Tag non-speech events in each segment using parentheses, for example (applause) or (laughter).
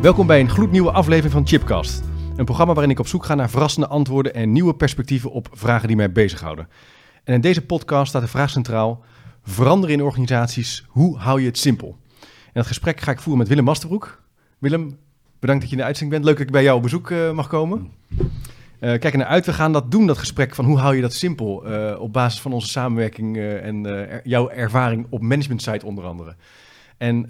Welkom bij een gloednieuwe aflevering van Chipcast. Een programma waarin ik op zoek ga naar verrassende antwoorden en nieuwe perspectieven op vragen die mij bezighouden. En in deze podcast staat de vraag centraal: veranderen in organisaties, hoe hou je het simpel? En dat gesprek ga ik voeren met Willem Masterbroek. Willem, bedankt dat je in de uitzending bent. Leuk dat ik bij jou op bezoek uh, mag komen. Uh, kijk naar uit. We gaan dat doen, dat gesprek van hoe hou je dat simpel? Uh, op basis van onze samenwerking en jouw ervaring op management site onder andere. En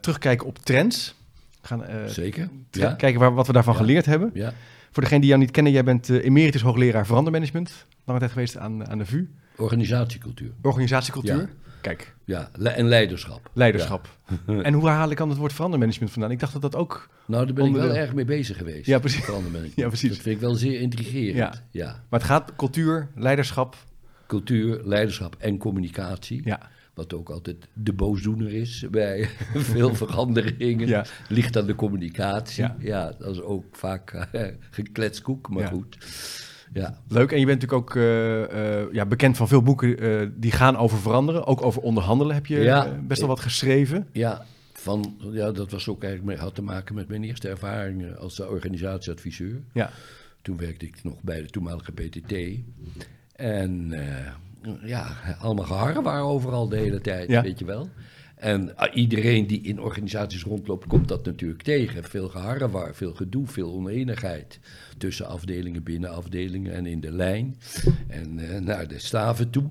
terugkijken op trends. Gaan, Zeker. Ja. Kijken waar, wat we daarvan ja. geleerd hebben. Ja. Voor degenen die jou niet kennen, jij bent emeritus hoogleraar verandermanagement. Lange tijd geweest aan, aan de VU. Organisatiecultuur. Organisatiecultuur. Kijk. Ja, en leiderschap. Leiderschap. Ja. en hoe (laughs) haal ik dan het woord verandermanagement vandaan? Ik dacht dat dat ook... Nou, daar ben ik wel erg mee bezig geweest. Ja, precies. Verandermanagement. (laughs) Ja, precies. Dat vind ik wel zeer intrigerend. Ja. ja. Maar het gaat cultuur, leiderschap... Cultuur, leiderschap en communicatie. Ja. Wat ook altijd de boosdoener is bij (laughs) veel (laughs) veranderingen. Ja. Ligt aan de communicatie. Ja. Ja, dat is ook vaak (laughs) uh, gekletskoek, maar Ja. goed. Ja. Leuk. En je bent natuurlijk ook eh, eh, ja, bekend van veel boeken eh, die gaan over veranderen. Ook over onderhandelen heb je Ja. eh, best wel wat geschreven. Ja, van, ja, dat was ook eigenlijk, had te maken met mijn eerste ervaringen als organisatieadviseur. Ja. Toen werkte ik nog bij de toenmalige PTT. En eh, ja, allemaal geharren waren overal de hele tijd, Ja. weet je wel. En ah, iedereen die in organisaties rondloopt, komt dat natuurlijk tegen. Veel geharrewar, veel gedoe, veel oneenigheid. Tussen afdelingen, binnen afdelingen en in de lijn. En eh, naar de staven toe.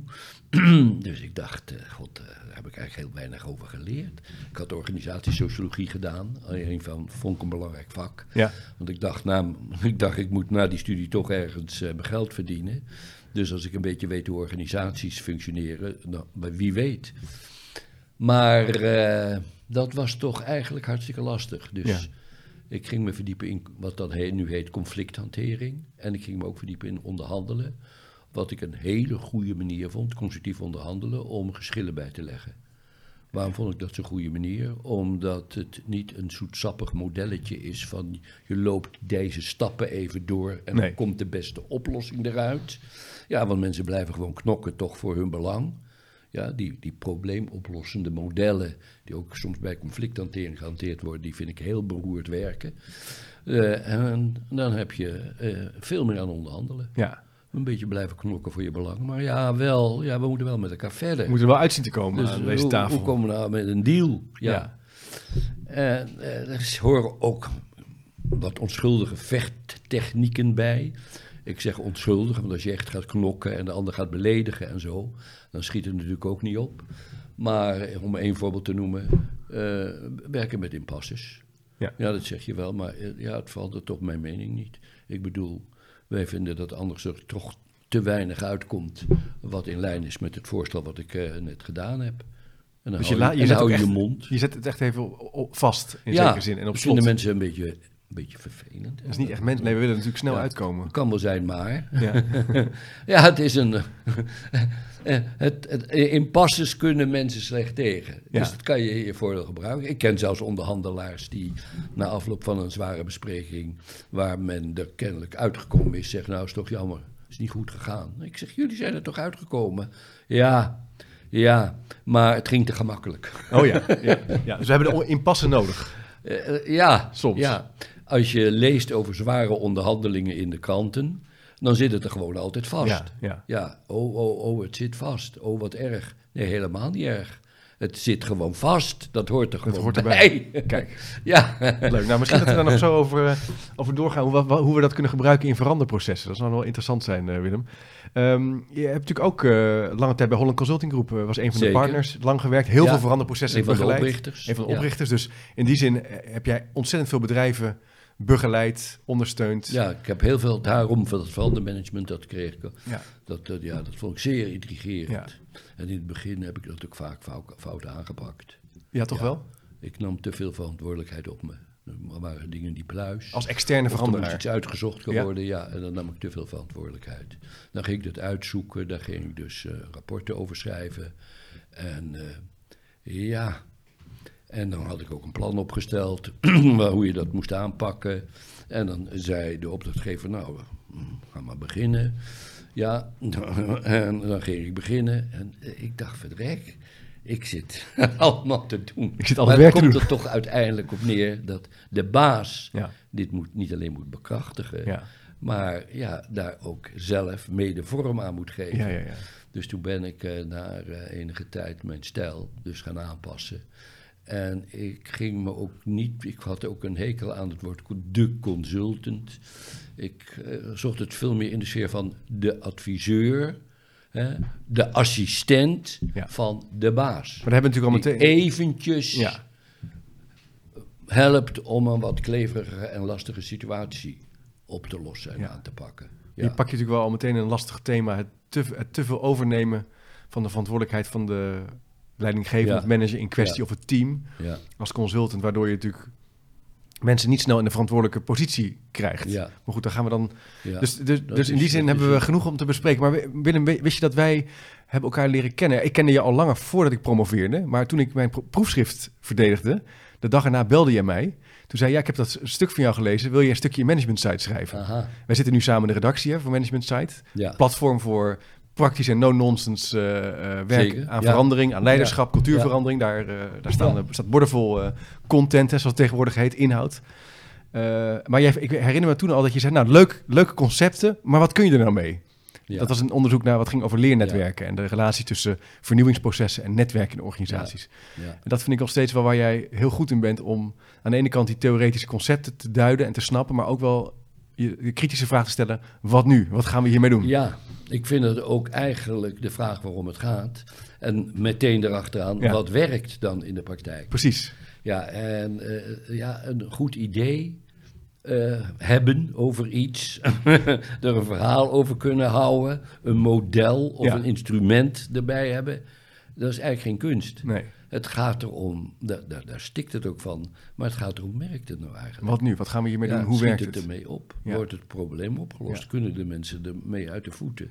(clears throat) dus ik dacht, eh, god, eh, daar heb ik eigenlijk heel weinig over geleerd. Ik had organisatiesociologie gedaan. Een van, vond ik een belangrijk vak. Ja. Want ik dacht, nou, (laughs) ik dacht, ik moet na die studie toch ergens mijn geld verdienen. Dus als ik een beetje weet hoe organisaties functioneren, nou, maar wie weet. Maar eh, dat was toch eigenlijk hartstikke lastig. Dus Ja. ik ging me verdiepen in wat he- nu heet conflicthantering. En ik ging me ook verdiepen in onderhandelen. Wat ik een hele goede manier vond, constructief onderhandelen, om geschillen bij te leggen. Waarom vond ik dat zo'n goede manier? Omdat het niet een zoetsappig modelletje is van je loopt deze stappen even door en Nee. dan komt de beste oplossing eruit. Ja, want mensen blijven gewoon knokken toch voor hun belang. Ja, die, die probleemoplossende modellen, die ook soms bij conflicthantering gehanteerd worden, die vind ik heel beroerd werken. Eh, en dan heb je eh, veel meer aan onderhandelen. ja. Een beetje blijven knokken voor je belang. Maar ja, wel, ja, we moeten wel met elkaar verder. We moeten er wel uitzien te komen Dus aan deze hoe, tafel. hoe komen we nou met een deal? Ja. Ja. En eh, er horen ook wat onschuldige vechttechnieken bij. Ik zeg onschuldig, want als je echt gaat knokken en de ander gaat beledigen en zo, dan schiet het natuurlijk ook niet op. Maar eh, om één voorbeeld te noemen, eh, werken met impasses. Ja. ja, dat zeg je wel, maar eh, ja, het valt er toch mijn mening niet. Ik bedoel, wij vinden dat anders er toch te weinig uitkomt wat in lijn is met het voorstel wat ik net gedaan heb. En dan Dus je hou je, je zet hou ook je echt- mond. Je zet het echt even vast, in ja, zekere zin. En op slot. vinden mensen een beetje, een beetje vervelend. Dat is niet echt mens. Nee, we willen natuurlijk snel Ja. uitkomen. Kan wel zijn, maar. Ja. (laughs) ja, het is een. (laughs) het, het, in passes kunnen mensen slecht tegen. Ja. Dus dat kan je in je voordeel gebruiken. Ik ken zelfs onderhandelaars die na afloop van een zware bespreking, waar men er kennelijk uitgekomen is, zeggen: Nou, is toch jammer, is niet goed gegaan. Ik zeg: Jullie zijn er toch uitgekomen? Ja, ja, maar het ging te gemakkelijk. Oh ja. (laughs) ja, ja. Dus we hebben de impasse nodig. Eh, eh, ja, Soms. Ja. Als je leest over zware onderhandelingen in de kranten, dan zit het er gewoon altijd vast. Ja, ja. Ja, oh, oh, oh, het zit vast. Oh, wat erg. Nee, helemaal niet erg. Het zit gewoon vast. Dat hoort er gewoon hoort erbij. bij. Kijk. (laughs) Ja. Leuk. Nou, misschien dat we daar nog zo over, eh, over doorgaan. Hoe, we- hoe we dat kunnen gebruiken in veranderprocessen. Dat zou wel interessant zijn, eh, Willem. Ehm, je hebt natuurlijk ook eh, lange tijd bij Holland Consulting Group. eh, was een van de partners. Lang gewerkt. Heel Ja. veel veranderprocessen Een van de begeleid. oprichters. Een van de Ja. oprichters. Dus in die zin heb jij ontzettend veel bedrijven begeleid, ondersteund. Ja, ik heb heel veel daarom van het verandermanagement, dat kreeg ik. Ja. Dat, dat, ja, dat vond ik zeer intrigerend. Ja. En in het begin heb ik dat ook vaak fout, fout aangepakt. Ja, toch Ja. wel? Ik nam te veel verantwoordelijkheid op me. Er waren dingen die pluis. Als externe Of er moest veranderaar. iets uitgezocht Ja. worden, ja. En dan nam ik te veel verantwoordelijkheid. Dan ging ik dat uitzoeken, daar ging ik dus eh, rapporten over schrijven. En eh, ja, en dan had ik ook een plan opgesteld (clears throat) waar- hoe je dat moest aanpakken. En dan zei de opdrachtgever, nou, mm, ga maar beginnen. Ja, (laughs) en dan ging ik beginnen. En eh, ik dacht, verdrek, ik zit (laughs) allemaal te doen. Ik zit al maar het komt er toch uiteindelijk op neer dat de baas Ja. dit moet, niet alleen moet bekrachtigen, Ja. maar ja, daar ook zelf mede vorm aan moet geven. Ja. Dus toen ben ik eh, na eh, enige tijd mijn stijl dus gaan aanpassen. En ik ging me ook niet, ik had ook een hekel aan het woord de consultant. Ik eh, zocht het veel meer in de sfeer van de adviseur, hè, de assistent Ja. van de baas. Maar daar hebben we natuurlijk al meteen... eventjes Ja. helpt om een wat kleverige en lastige situatie op te lossen en Ja. aan te pakken. Je pak je natuurlijk wel al meteen een lastig thema. Het te, het te veel overnemen van de verantwoordelijkheid van de leidinggevende, Ja. het manager in kwestie Ja. of het team als consultant, waardoor je natuurlijk mensen niet snel in de verantwoordelijke positie krijgt. ja, Maar goed, daar gaan we dan. Dus, dus, dus in die zin hebben we genoeg om te bespreken. Maar Willem, wist je dat wij hebben elkaar leren kennen? Ik kende je al langer voordat ik promoveerde. Maar toen ik mijn pro- proefschrift verdedigde, de dag erna belde je mij. Toen zei je, ja, ik heb dat stuk van jou gelezen. Wil je een stukje in management site schrijven? Aha, Wij zitten nu samen in de redactie hè, voor Management Site. ja. Platform voor praktisch en no-nonsense eh, eh, werk Zeker, aan ja. verandering, aan leiderschap, cultuurverandering. Daar, eh, daar staan, er staat bordevol eh, content, hè, zoals het tegenwoordig heet, inhoud. Maar jij, ik herinner me toen al dat je zei, nou, leuk, leuke concepten, maar wat kun je er nou mee? ja. Dat was een onderzoek naar wat ging over leernetwerken en de relatie tussen vernieuwingsprocessen en netwerken in organisaties. ja. En dat vind ik nog steeds wel waar jij heel goed in bent om aan de ene kant die theoretische concepten te duiden en te snappen, maar ook wel je, kritische vraag te stellen, wat nu? Wat gaan we hiermee doen? Ja, ik vind het ook eigenlijk de vraag waarom het gaat. En meteen erachteraan, Ja. wat werkt dan in de praktijk? Precies. Ja, en eh, ja, een goed idee eh, hebben over iets, (laughs) er een verhaal over kunnen houden, een model of Ja. een instrument erbij hebben, dat is eigenlijk geen kunst. Nee. Het gaat erom, daar, daar, daar stikt het ook van, maar het gaat erom, werkt het nou eigenlijk? Wat nu? Wat gaan we hiermee Ja, doen? Hoe werkt het het? ermee op? Ja. Wordt het probleem opgelost? Ja. Kunnen de mensen ermee uit de voeten?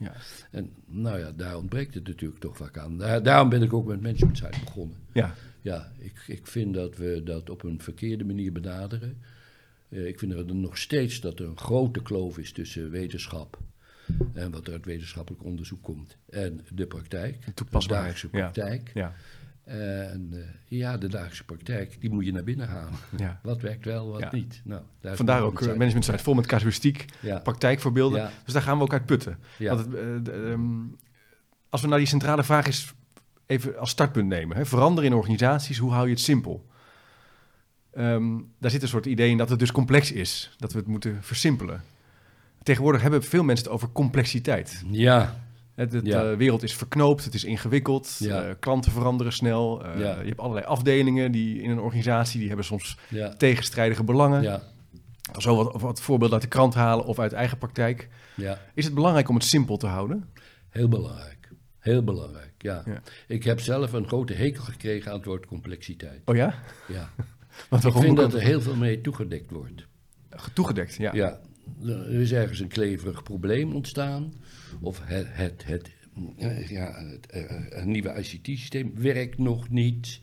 En nou ja, daar ontbreekt het natuurlijk toch vaak aan. Daar- daarom ben ik ook met Management Site begonnen. Ja, Ja, ik, ik vind dat we dat op een verkeerde manier benaderen. Eh, ik vind er nog steeds dat er een grote kloof is tussen wetenschap en wat er uit wetenschappelijk onderzoek komt en de praktijk, de ja. praktijk. ja, En eh, ja, de dagelijkse praktijk, die moet je naar binnen halen. ja. (laughs) Wat werkt wel, wat Ja. niet. Nou, daar is Vandaar ook Management eh, management site vol met casuïstiek, Ja, praktijkvoorbeelden. Dus daar gaan we ook uit putten. Want het, eh, de, ehm, als we nou die centrale vraag eens even als startpunt nemen. Hè? Veranderen in organisaties, hoe hou je het simpel? Ehm, daar zit een soort idee in dat het dus complex is. Dat we het moeten versimpelen. Tegenwoordig hebben veel mensen het over complexiteit. ja, De Ja. wereld is verknoopt, het is ingewikkeld, Ja. eh, klanten veranderen snel. eh, Ja. Je hebt allerlei afdelingen die in een organisatie, die hebben soms tegenstrijdige belangen. ja, Zo wat, wat voorbeelden uit de krant halen of uit eigen praktijk. ja. Is het belangrijk om het simpel te houden? Heel belangrijk. Heel belangrijk, ja. Ik heb zelf een grote hekel gekregen aan het woord complexiteit. Oh ja? Ja. (laughs) Want Ik vind dat er heel veel mee toegedekt wordt. toegedekt, ja. Ja. Er is ergens een kleverig probleem ontstaan. Of het, het, het, eh, ja, het, eh, een nieuwe ICT-systeem werkt nog niet.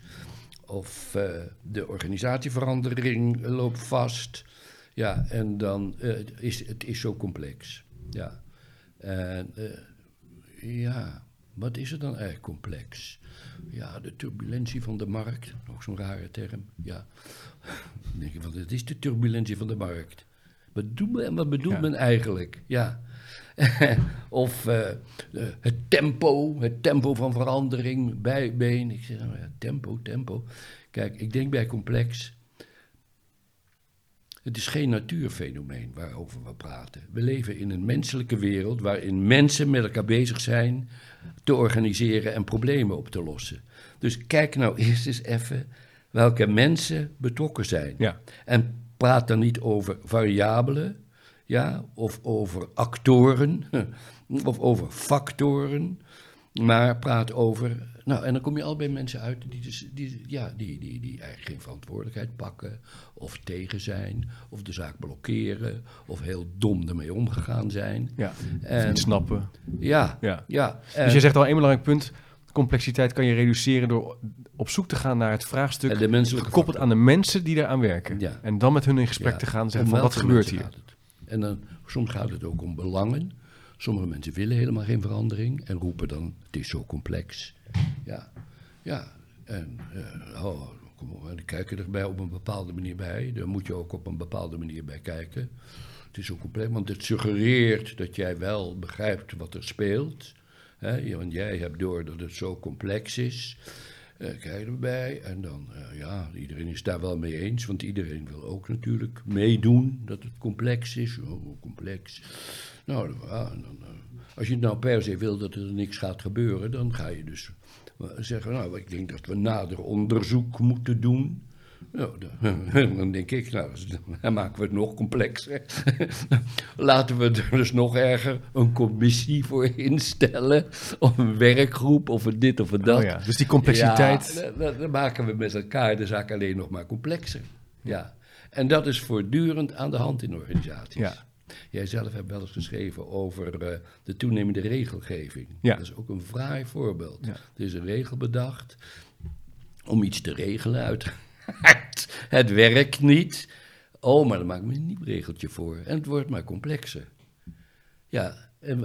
Of eh, de organisatieverandering loopt vast. Ja, en dan eh, het is het is zo complex. Ja. En eh, ja, wat is er dan eigenlijk complex? Ja, de turbulentie van de markt. Nog zo'n rare term. Ja. Dan denk je van, het is de turbulentie van de markt. Wat, doet men, wat bedoelt Ja. men eigenlijk? Ja. (laughs) of eh, eh, het tempo, het tempo van verandering, bijbeen. Ik zeg, nou ja, tempo, tempo. Kijk, ik denk bij complex. Het is geen natuurfenomeen waarover we praten. We leven in een menselijke wereld waarin mensen met elkaar bezig zijn te organiseren en problemen op te lossen. Dus kijk nou (laughs) eerst eens even welke mensen betrokken zijn. Ja. En praat dan niet over variabelen, ja, of over actoren, (laughs) of over factoren. Maar praat over. Nou, en dan kom je al bij mensen uit die, dus, die, ja, die, die, die eigenlijk geen verantwoordelijkheid pakken. Of tegen zijn. Of de zaak blokkeren. Of heel dom ermee omgegaan zijn. Ja, En- niet snappen. Ja, Ja. ja. Dus je zegt al één belangrijk punt. Complexiteit kan je reduceren door op zoek te gaan naar het vraagstuk. Gekoppeld aan de mensen die eraan werken. Ja. En dan met hun in gesprek Ja, te gaan en zeggen van wat gebeurt hier? En dan, soms gaat het ook om belangen. Sommige mensen willen helemaal geen verandering en roepen dan: het is zo complex. Ja, ja. En eh, oh, kom die kijken erbij op een bepaalde manier bij. Daar moet je ook op een bepaalde manier bij kijken. Het is zo complex, want het suggereert dat jij wel begrijpt wat er speelt. Hè? Want jij hebt door dat het zo complex is. Eh, kijk erbij. En dan, eh, ja, iedereen is daar wel mee eens. Want iedereen wil ook natuurlijk meedoen dat het complex is. Oh, complex. Nou, dan- eh, als je nou per se wil dat er niks gaat gebeuren, dan ga je dus zeggen, nou, ik denk dat we nader onderzoek moeten doen. Nou, (laughs) dan, denk ik, nou, dan maken we het nog complexer. (laughs) Laten we er dus nog erger een commissie voor instellen, of een werkgroep, of een dit of een dat. Oh ja, dus die complexiteit. Ja, dan- maken we met elkaar de zaak alleen nog maar complexer. Ja. En dat is voortdurend aan de hand in organisaties. Ja. Jij zelf hebt wel eens geschreven over eh, de toenemende regelgeving. Ja. Dat is ook een fraai voorbeeld. Ja. Er is een regel bedacht om iets te regelen. Uit, (laughs) het werkt niet. Oh, maar dan maak ik me een nieuw regeltje voor. En het wordt maar complexer. Ja, en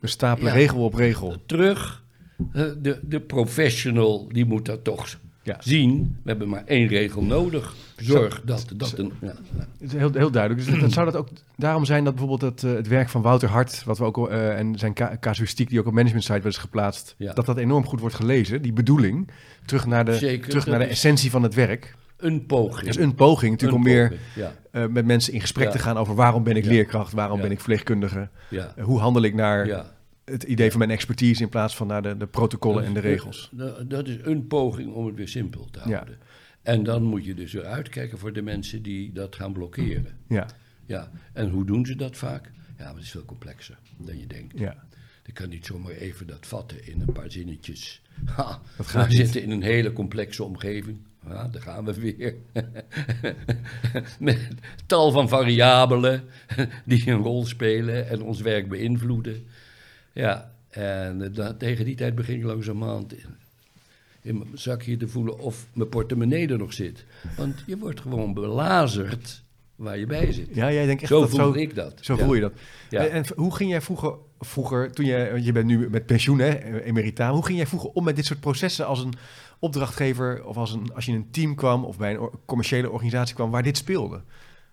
we- stapelen Ja. regel op regel. terug. eh, De, de professional die moet dat toch Ja. zien. We hebben maar één regel nodig. Zorg dat dat een. Ja. Het heel, heel duidelijk. Dus dat, zou dat ook daarom zijn dat bijvoorbeeld het, eh, het werk van Wouter Hart, wat we ook eh, en zijn ca- casuïstiek die ook op management site werd geplaatst, dat dat enorm goed wordt gelezen, die bedoeling, terug naar de, Zeker, terug naar de essentie van het werk. Een poging. Dat is een poging natuurlijk Een om meer Ja, eh, met mensen in gesprek Ja. te gaan over waarom ben ik Ja. leerkracht, waarom ben ik verpleegkundige, eh, hoe handel ik naar het idee van mijn expertise in plaats van naar de, de protocollen en de regels. Dat, dat is een poging om het weer simpel te houden. En dan moet je dus weer uitkijken voor de mensen die dat gaan blokkeren. Ja, Ja, en hoe doen ze dat vaak? Ja, maar het is veel complexer dan je denkt. ja. Je kan niet zomaar even dat vatten in een paar zinnetjes. Ha, Dat gaat we niet. zitten in een hele complexe omgeving. Ja, daar gaan we weer. (laughs) Met tal van variabelen die een rol spelen en ons werk beïnvloeden. Ja, en eh, da- tegen die tijd begin ik langzamerhand in, in mijn zakje te voelen of mijn portemonnee er nog zit. Want je wordt gewoon belazerd waar je bij zit. ja jij denkt echt Zo dat voel zo, ik dat. Zo Ja. voel je dat. Ja. En, en hoe ging jij vroeger, vroeger toen je, je bent nu met pensioen, hè, emerita, hoe ging jij vroeger om met dit soort processen als een opdrachtgever of als, een, als je in een team kwam of bij een commerciële organisatie kwam waar dit speelde?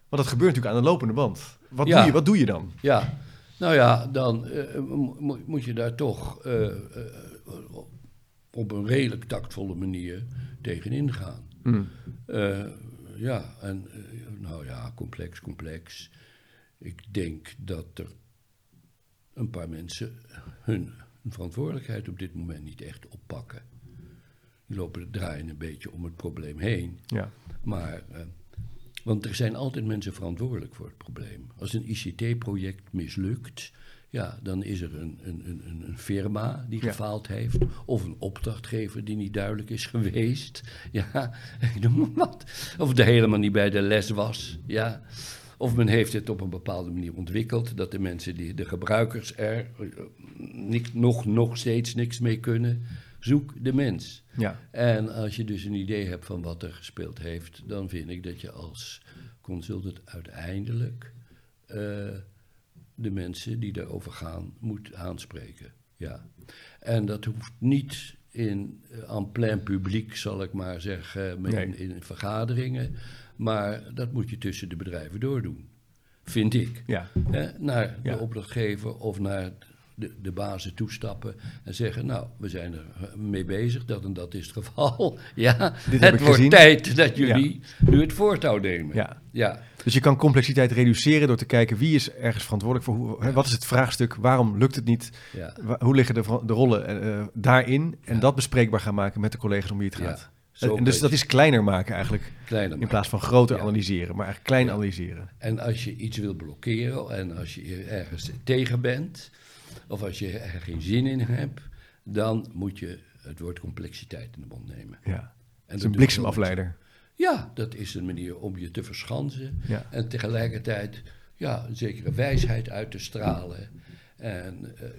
Want dat gebeurt natuurlijk aan de lopende band. Wat, Ja. doe, je, wat doe je dan? Ja, nou ja, dan eh, mo- mo- moet je daar toch eh, eh, op een redelijk tactvolle manier tegenin gaan. Hmm. Eh, ja, en eh, nou ja, complex, complex. Ik denk dat er een paar mensen hun verantwoordelijkheid op dit moment niet echt oppakken. Die lopen draaien een beetje om het probleem heen. Ja. Maar, eh, want er zijn altijd mensen verantwoordelijk voor het probleem. Als een ICT-project mislukt, ja, dan is er een, een, een, een- firma die Ja. gefaald heeft, of een opdrachtgever die niet duidelijk is geweest. Ja, (laughs) ik noem maar wat. Of er helemaal niet bij de les was. Ja. Of men heeft het op een bepaalde manier ontwikkeld, dat de mensen, die, de gebruikers er eh, niet, nog, nog steeds niks mee kunnen. Zoek de mens. Ja. En als je dus een idee hebt van wat er gespeeld heeft, dan vind ik dat je als consultant uiteindelijk eh, de mensen die daarover gaan moet aanspreken. Ja. En dat hoeft niet in uh, en plein publiek, zal ik maar zeggen, met Nee. in, in vergaderingen, maar dat moet je tussen de bedrijven doordoen, vind ik. Ja. Naar Ja. de opdrachtgever of naar de, de bazen toestappen en zeggen: Nou, we zijn er eh, mee bezig, dat en dat is het geval. (laughs) ja, Dit het wordt gezien. tijd dat jullie nu het voortouw nemen. Ja. ja. Dus je kan complexiteit reduceren door te kijken wie is ergens verantwoordelijk voor. Hoe, wat is het vraagstuk? Waarom lukt het niet? ja. Hoe liggen de, de rollen eh, daarin? En dat bespreekbaar gaan maken met de collega's om wie het gaat. En- dus dat is kleiner maken eigenlijk. Kleiner In plaats van groter Ja. analyseren, maar eigenlijk klein Ja. analyseren. En als je iets wil blokkeren en als je ergens tegen bent, of als je er geen zin in hebt, dan moet je het woord complexiteit in de mond nemen. Ja. En is een bliksemafleider. Ja, dat is een manier om je te verschansen. Ja. En tegelijkertijd ja, een zekere wijsheid uit te stralen. En eh,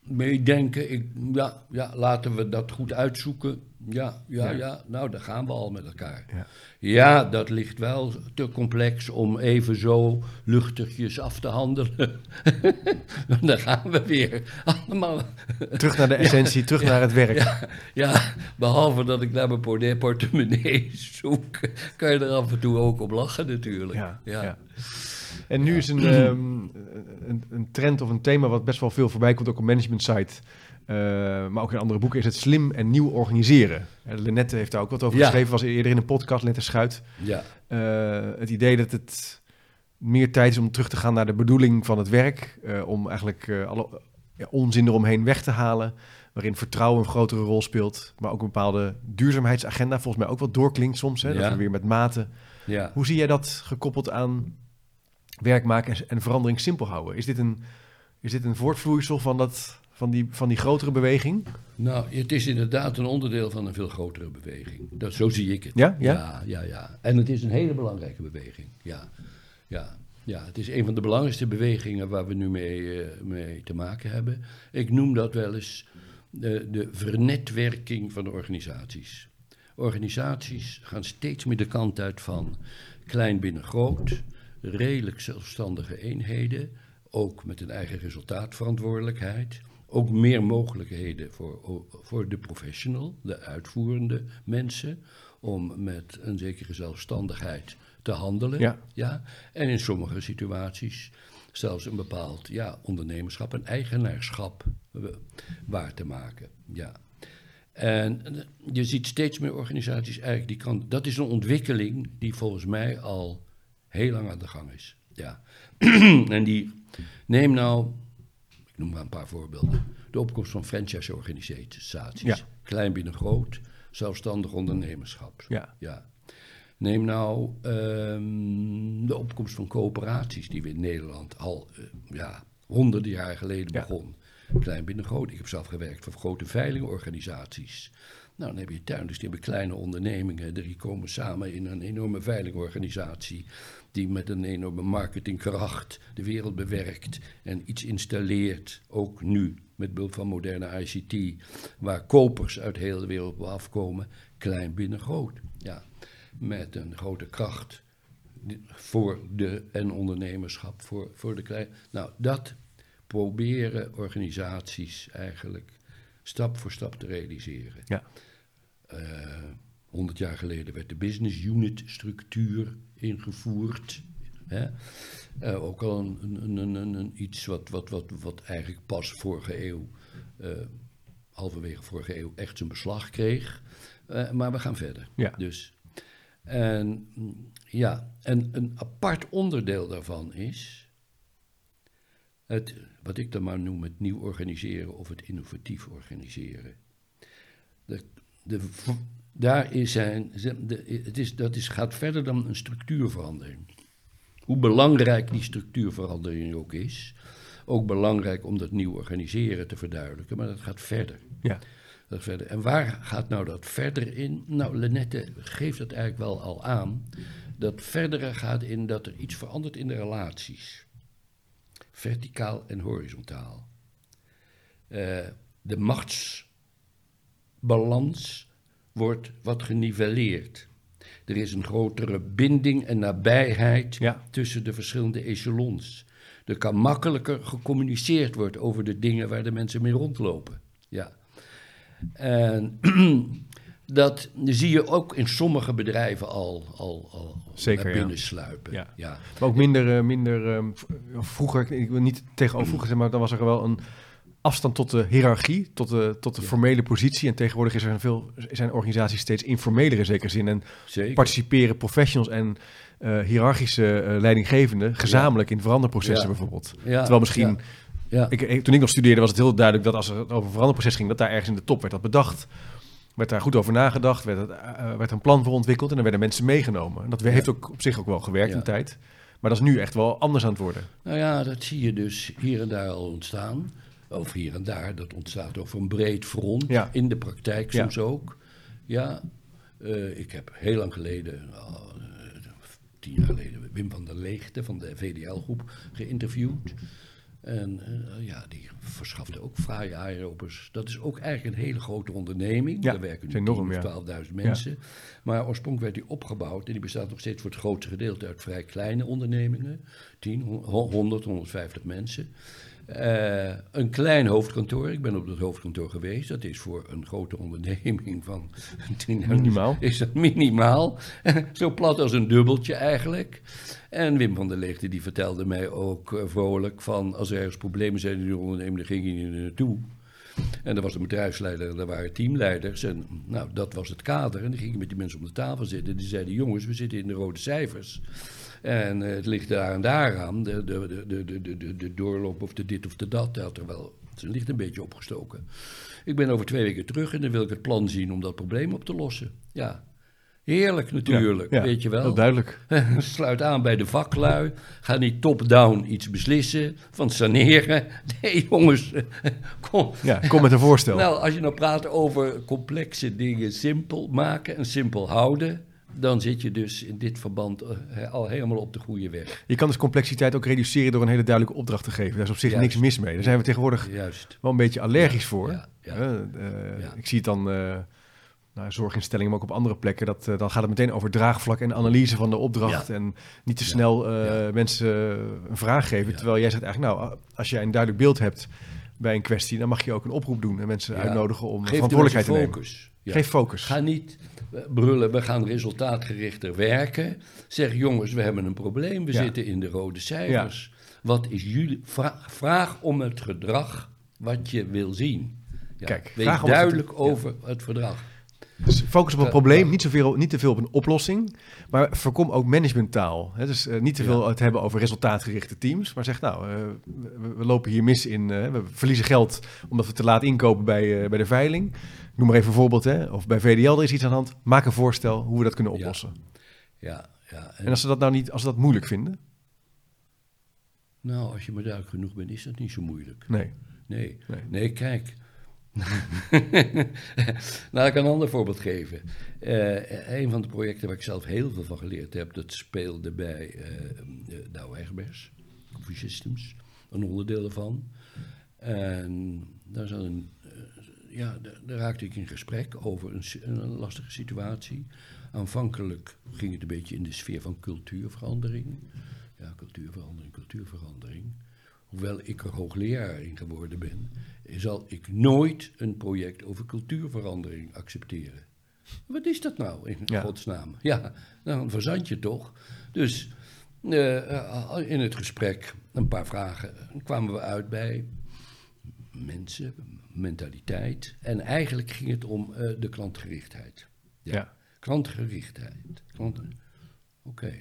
meedenken. Ik, ja, ja, laten we dat goed uitzoeken. Ja, ja, Ja. ja, nou, daar gaan we al met elkaar. Ja. Ja, dat ligt wel te complex om even zo luchtigjes af te handelen. (laughs) daar gaan we weer. Allemaal Terug naar de (laughs) essentie, terug naar het werk. ja, behalve dat ik naar mijn port- portemonnee zoek, kan je er af en toe ook op lachen natuurlijk. Ja, ja. En nu is een, ehm, een, een trend of een thema wat best wel veel voorbij komt, ook op management site. Eh, maar ook in andere boeken, is het slim en nieuw organiseren. Lenette heeft daar ook wat over Ja. geschreven, was eerder in een podcast, Lenette Schuit. ja. Eh, het idee dat het meer tijd is om terug te gaan naar de bedoeling van het werk. eh, om eigenlijk alle ja, onzin eromheen weg te halen. Waarin vertrouwen een grotere rol speelt. Maar ook een bepaalde duurzaamheidsagenda volgens mij ook wat doorklinkt soms. Hè, Dat we weer met mate. ja. Hoe zie jij dat gekoppeld aan werk maken en, en verandering simpel houden? Is dit een, is dit een voortvloeisel van, dat, van, die, van die grotere beweging? Nou, het is inderdaad een onderdeel van een veel grotere beweging. Dat, zo zie ik het. Ja? Ja? ja, ja, ja. En het is een hele belangrijke beweging. Ja, ja. Ja, het is een van de belangrijkste bewegingen waar we nu mee, eh, mee te maken hebben. Ik noem dat wel eens de, de vernetwerking van de organisaties. Organisaties gaan steeds meer de kant uit van klein binnen groot, redelijk zelfstandige eenheden, ook met een eigen resultaatverantwoordelijkheid. Ook meer mogelijkheden voor, voor de professional, de uitvoerende mensen, om met een zekere zelfstandigheid te handelen. Ja. Ja? En in sommige situaties zelfs een bepaald ja, ondernemerschap en eigenaarschap eh, waar te maken. Ja. En eh, je ziet steeds meer organisaties eigenlijk die kan. Dat is een ontwikkeling die volgens mij al heel lang aan de gang is. Ja. (clears throat) en die. Neem nou. Noem maar een paar voorbeelden. De opkomst van franchise-organisaties. Ja. Klein binnen groot, zelfstandig ondernemerschap. Ja. Ja. Neem nou ehm, de opkomst van coöperaties die we in Nederland al eh, ja, honderden jaar geleden Ja. begon. Klein binnen groot. Ik heb zelf gewerkt voor grote veilingorganisaties. Nou, dan heb je tuinders die hebben kleine ondernemingen. Die komen samen in een enorme veilingorganisatie. Die met een enorme marketingkracht de wereld bewerkt. En iets installeert, ook nu met behulp van moderne ICT. Waar kopers uit heel de wereld op afkomen. Klein binnen groot. Ja, met een grote kracht voor de en ondernemerschap, voor, voor de kleine. Nou, dat proberen organisaties eigenlijk stap voor stap te realiseren. Ja. Eh, 100 jaar geleden werd de business unit structuur ingevoerd. Hè? Eh, ook al een, een, een, een, iets wat, wat, wat, wat eigenlijk pas vorige eeuw, eh, halverwege vorige eeuw, echt zijn beslag kreeg. Eh, maar we gaan verder. Ja. Dus. En mm, ja, en een apart onderdeel daarvan is het, wat ik dan maar noem het nieuw organiseren of het innovatief organiseren. De, de, daar is zijn, het is, dat is, gaat verder dan een structuurverandering. Hoe belangrijk die structuurverandering ook is, ook belangrijk om dat nieuw organiseren te verduidelijken, maar dat gaat verder. Ja. Dat verder. En waar gaat nou dat verder in? Nou, Lenette geeft het eigenlijk wel al aan. Dat verdere gaat in dat er iets verandert in de relaties. Verticaal en horizontaal. Eh, de machtsbalans wordt wat geniveleerd. Er is een grotere binding en nabijheid Ja. tussen de verschillende echelons. Er kan makkelijker gecommuniceerd worden over de dingen waar de mensen mee rondlopen. Ja. En (clears throat) dat zie je ook in sommige bedrijven al, al, al Zeker, naar ja. binnen sluipen. Ja. Ja. Maar ook minder, eh, minder v- vroeger, ik wil niet tegenover vroeger zeggen, maar dan was er wel een afstand tot de hiërarchie, tot de, tot de Ja. formele positie. En tegenwoordig is er veel, zijn organisaties steeds informeler in zekere zin. En Zeker. participeren professionals en eh hiërarchische eh, leidinggevenden gezamenlijk in veranderprocessen Ja. bijvoorbeeld. Terwijl misschien, ik, toen ik nog studeerde was het heel duidelijk dat als er over een veranderproces ging, dat daar ergens in de top werd dat bedacht. Werd daar goed over nagedacht, werd, het, eh, werd een plan voor ontwikkeld en dan werden mensen meegenomen. En dat heeft ook op zich ook wel gewerkt een tijd. Maar dat is nu echt wel anders aan het worden. Nou ja, dat zie je dus hier en daar al ontstaan. Of hier en daar, dat ontstaat over een breed front. Ja. In de praktijk Ja. soms ook. Ja, eh, ik heb heel lang geleden, eh, tien jaar geleden, Wim van der Leegte van de VDL-groep geïnterviewd. En eh, ja, die verschafte ook fraaie aeropers. Dat is ook eigenlijk een hele grote onderneming. Ja, Daar werken nu enorm, 10.000 ja. of 12.000 mensen. Maar oorspronkelijk werd die opgebouwd en die bestaat nog steeds voor het grootste gedeelte uit vrij kleine ondernemingen. 10, 100, 150 mensen. Eh, een klein hoofdkantoor. Ik ben op dat hoofdkantoor geweest. Dat is voor een grote onderneming van (laughs) 10.000 Minimaal. Is dat minimaal. (laughs) Zo plat als een dubbeltje eigenlijk. En Wim van der Leegte die vertelde mij ook eh, vrolijk van... als er ergens problemen zijn in de onderneming, dan ging hij er naartoe. En er was een bedrijfsleider en er waren teamleiders. En nou, dat was het kader. En dan ging ik met die mensen om de tafel zitten. En die zeiden, jongens, we zitten in de rode cijfers. En eh, het ligt daar en daar aan. De, de, de, de, de, de, doorloop of de dit of de dat. Had er wel zijn licht een beetje opgestoken. Ik ben over twee weken terug en dan wil ik het plan zien om dat probleem op te lossen. Ja, heerlijk natuurlijk, Ja, ja, weet je wel. Heel duidelijk. (laughs) Sluit aan bij de vaklui. Ga niet top-down iets beslissen van saneren. (laughs) Nee, jongens, (laughs) kom. Ja, kom met een voorstel. Nou, als je nou praat over complexe dingen simpel maken en simpel houden, dan zit je dus in dit verband eh, al helemaal op de goede weg. Je kan dus complexiteit ook reduceren door een hele duidelijke opdracht te geven. Daar is op zich Juist. niks mis mee. Daar zijn we tegenwoordig Juist. wel een beetje allergisch voor. Ja, ja. Eh. Ik zie het dan, nou, zorginstellingen, maar ook op andere plekken. Dat, dan gaat het meteen over draagvlak en analyse van de opdracht. En niet te snel mensen een vraag geven. Terwijl jij zegt eigenlijk, nou, als jij een duidelijk beeld hebt bij een kwestie, dan mag je ook een oproep doen en mensen uitnodigen om Geef verantwoordelijkheid te nemen. Ja. Geef focus. Ga niet brullen, we gaan resultaatgerichter werken. Zeg jongens, we hebben een probleem, we Ja. zitten in de rode cijfers. Wat is jullie vraag, vraag om het gedrag wat je wil zien. Kijk, wees vraag om het duidelijk gedrag, over het verdrag. Dus focus op een probleem, niet, zoveel, niet te veel op een oplossing. Maar voorkom ook managementtaal. Hè? Dus eh, niet te Ja. veel het hebben over resultaatgerichte teams. Maar zeg nou, eh, we, we lopen hier mis in. eh, we verliezen geld omdat we te laat inkopen bij, bij de veiling. Noem maar even een voorbeeld. Hè? Of bij VDL er is iets aan de hand. Maak een voorstel hoe we dat kunnen oplossen. Ja, ja. En, En als ze dat nou niet, als ze dat moeilijk vinden. nou, als je maar duidelijk genoeg bent, is dat niet zo moeilijk. Nee. Nee, Nee. nee, kijk. (laughs) nou, ik kan een ander voorbeeld geven. Eh, een van de projecten waar ik zelf heel veel van geleerd heb, dat speelde bij de Douwe Coffee Systems, een onderdeel ervan. En daar, zat een, ja, daar, raakte ik in gesprek over een, lastige situatie. Aanvankelijk ging het een beetje in de sfeer van cultuurverandering. Ja, cultuurverandering, cultuurverandering. Hoewel ik er hoogleraar in geworden ben, zal ik nooit een project over cultuurverandering accepteren. Wat is dat nou in Ja. godsnaam? Ja, nou, een verzand je toch. Dus eh, eh, in het gesprek een paar vragen kwamen we uit bij mensen, mentaliteit. En eigenlijk ging het om eh, de klantgerichtheid. Ja. Klantgerichtheid. Oké.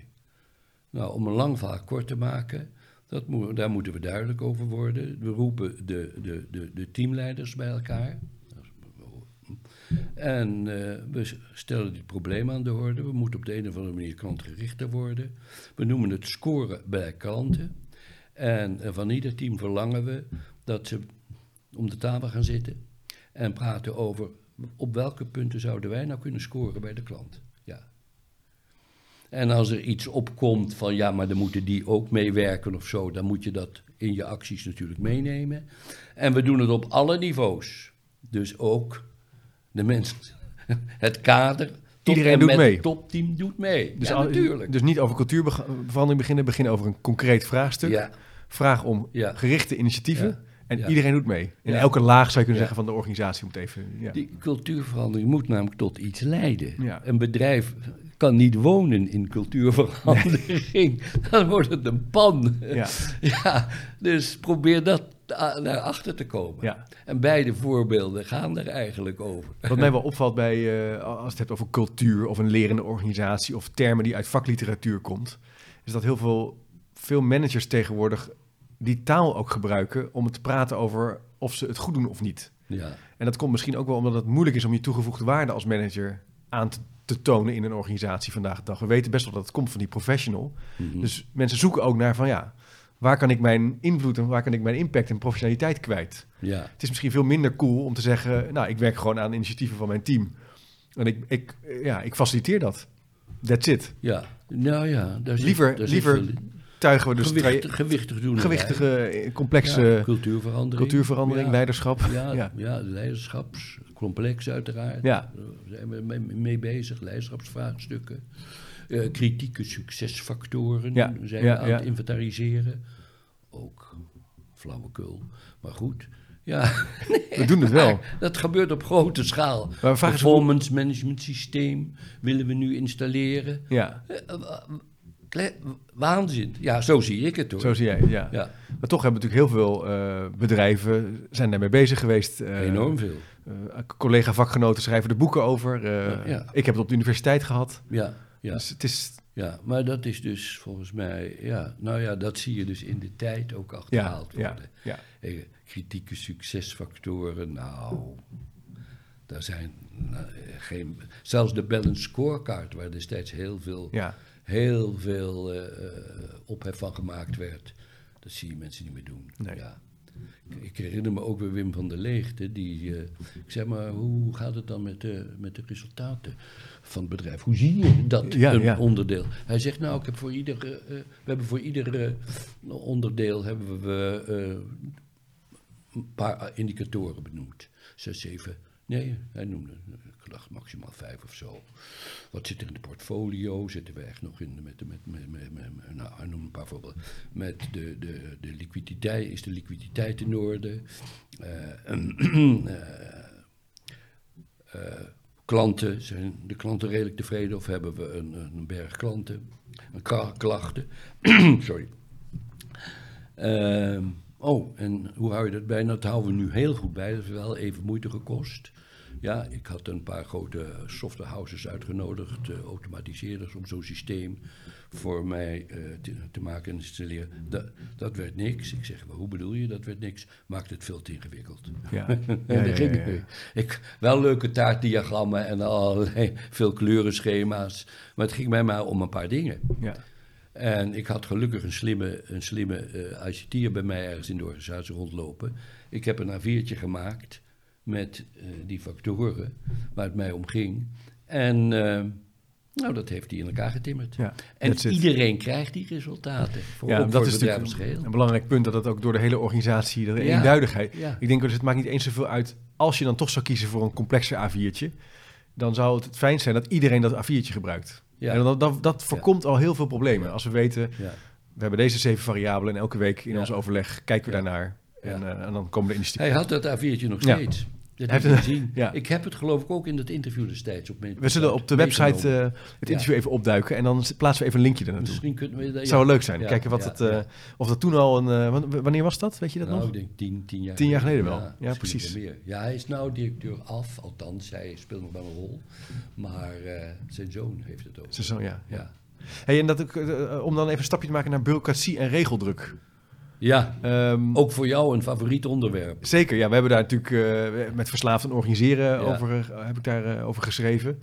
Nou, om een lang verhaal kort te maken, dat moet, daar moeten we duidelijk over worden. We roepen de, de, de, de teamleiders bij elkaar. En eh, we stellen dit probleem aan de orde. We moeten op de een of andere manier klantgerichter worden. We noemen het scoren bij klanten. En eh, van ieder team verlangen we dat ze om de tafel gaan zitten en praten over op welke punten zouden wij nou kunnen scoren bij de klant. Ja. En als er iets opkomt van ja, maar dan moeten die ook meewerken of zo, dan moet je dat in je acties natuurlijk meenemen. En we doen het op alle niveaus. Dus ook de mensen, (laughs) het kader. Iedereen en doet met mee. Het topteam doet mee. Dus, ja, al- natuurlijk. dus niet over cultuurverandering beginnen. Begin over een concreet vraagstuk. ja, Vraag om Ja. gerichte initiatieven. En Ja. iedereen doet mee. In Ja. elke laag zou je kunnen Ja. zeggen van de organisatie moet even. Ja. Die cultuurverandering moet namelijk tot iets leiden. Ja. Een bedrijf kan niet wonen in cultuurverandering. (laughs) Dan wordt het een pan. Ja. (laughs) Ja, dus probeer dat naar achter te komen. Ja. En beide voorbeelden gaan er eigenlijk over. Wat mij wel (laughs) opvalt bij, eh, als het hebt over cultuur of een lerende organisatie of termen die uit vakliteratuur komt, is dat heel veel, veel managers tegenwoordig die taal ook gebruiken om het te praten over of ze het goed doen of niet. Ja, En dat komt misschien ook wel omdat het moeilijk is om je toegevoegde waarde als manager aan te, te tonen in een organisatie vandaag de dag. We weten best wel dat het komt van die professional. Mhm. Dus mensen zoeken ook naar van ja, waar kan ik mijn invloed en waar kan ik mijn impact en professionaliteit kwijt? Ja. Het is misschien veel minder cool om te zeggen, nou, ik werk gewoon aan initiatieven van mijn team. En ik, ik, ja, ik faciliteer dat. That's it. Ja, nou ja. Daar zit- Liever- daar liever Tuigen we dus gewichtig doen. gewichtige, eh, complexe ja, cultuurverandering. cultuurverandering, Ja. leiderschap. Ja, Ja. leiderschapscomplex uiteraard. Ja. Daar zijn we mee, mee bezig, leiderschapsvraagstukken. Eh, kritieke succesfactoren Ja, zijn we aan het inventariseren. Ook flauwekul, maar goed. Ja, (laughs) We doen het wel. (laughs) dat gebeurt op grote schaal. Performance management systeem willen we nu installeren. Ja, Eh, eh, Waanzin. Ja, zo zie ik het hoor. zo zie jij. Ja. Ja, Maar toch hebben natuurlijk heel veel eh, bedrijven zijn daarmee bezig geweest. Eh, enorm veel. eh, collega vakgenoten schrijven er boeken over. Eh, Ja. Ik heb het op de universiteit gehad. Ja, ja. Dus het is, Ja, maar dat is dus volgens mij, ja, nou ja, dat zie je dus in de tijd ook achterhaald ja, worden. ja. Eh, kritieke succesfactoren, nou, daar zijn nou, eh, geen, zelfs de balance scorecard, waar destijds heel veel, ja. Heel veel eh, ophef van gemaakt werd, dat zie je mensen niet meer doen. Nee. Ja. Ik- herinner me ook weer Wim van der Leegte, die, eh, ik zeg maar, hoe gaat het dan met de, met de resultaten van het bedrijf? Hoe zie je dat Ja, een ja. onderdeel? Hij zegt, nou, ik heb voor ieder, we hebben voor ieder onderdeel hebben we een paar indicatoren benoemd. Zes, zeven, nee, hij noemde, maximaal vijf of zo. Wat zit er in de portfolio? Zitten we echt nog in met, met, met, met, met- nou, noemde een paar voorbeelden. Met de, de, de liquiditeit, is de liquiditeit in orde? Eh, (clears throat) eh, eh, klanten, zijn de klanten redelijk tevreden of hebben we een, een berg klanten? Een klachten? (clears throat) Sorry. Ehm, oh, en hoe hou je dat bij? Nou, dat houden we nu heel goed bij. Dat is wel even moeite gekost. Ja, ik had een paar grote softwarehouses uitgenodigd, eh, automatiseerders, om zo'n systeem voor mij eh, te, te maken en installeren. Dat, dat werd niks. Ik zeg, maar hoe bedoel je, dat werd niks? Maakt het veel te ingewikkeld. Ja. (laughs) En Ja, daar ja, ging ja, ik ja. mee. Ik, wel leuke taartdiagrammen en allerlei veel kleurenschema's. Maar het ging mij maar om een paar dingen. ja. En ik had gelukkig een slimme, een slimme eh ICT'er bij mij ergens in de organisatie rondlopen. Ik heb een A4'tje gemaakt met eh, die factoren waar het mij om ging. En eh, nou, dat heeft hij in elkaar getimmerd. Ja, en it. iedereen krijgt die resultaten. Voor, Ja, dat voor is natuurlijk een belangrijk punt dat het ook door de hele organisatie, de Ja. eenduidigheid. Ja. Ik denk dus het maakt niet eens zoveel uit als je dan toch zou kiezen voor een complexer A4'tje. Dan zou het het fijn zijn dat iedereen dat A4'tje gebruikt. Ja. En dat, dat, dat voorkomt al heel veel problemen. Als we weten, we hebben deze zeven variabelen en elke week in ons overleg kijken we daarnaar. En, eh, en dan komen de initiatieven. Hij had dat A4'tje nog steeds. Dat gezien. ja. Ik heb het geloof ik ook in dat interview destijds op mijn We zullen op de website eh, het interview even opduiken en dan plaatsen we even een linkje er naartoe. Misschien kunnen we dat... Het zou leuk zijn. Kijken wat het, eh, of dat toen al een. eh, wan- wanneer was dat? Weet je dat nou, nog? ik denk tien, tien jaar Tien jaar geleden wel. Ja, precies. meer. Ja, hij is nou directeur af, althans, hij speelt nog wel een rol. Maar zijn zoon heeft het ook. Zo, zo, ja, ja. Hey, en dat, om dan even een stapje te maken naar bureaucratie en regeldruk. Ja, Ehm, ook voor jou een favoriet onderwerp. Zeker, ja. We hebben daar natuurlijk eh, met verslaafd en organiseren Ja. over, eh, heb ik daar eh, over geschreven.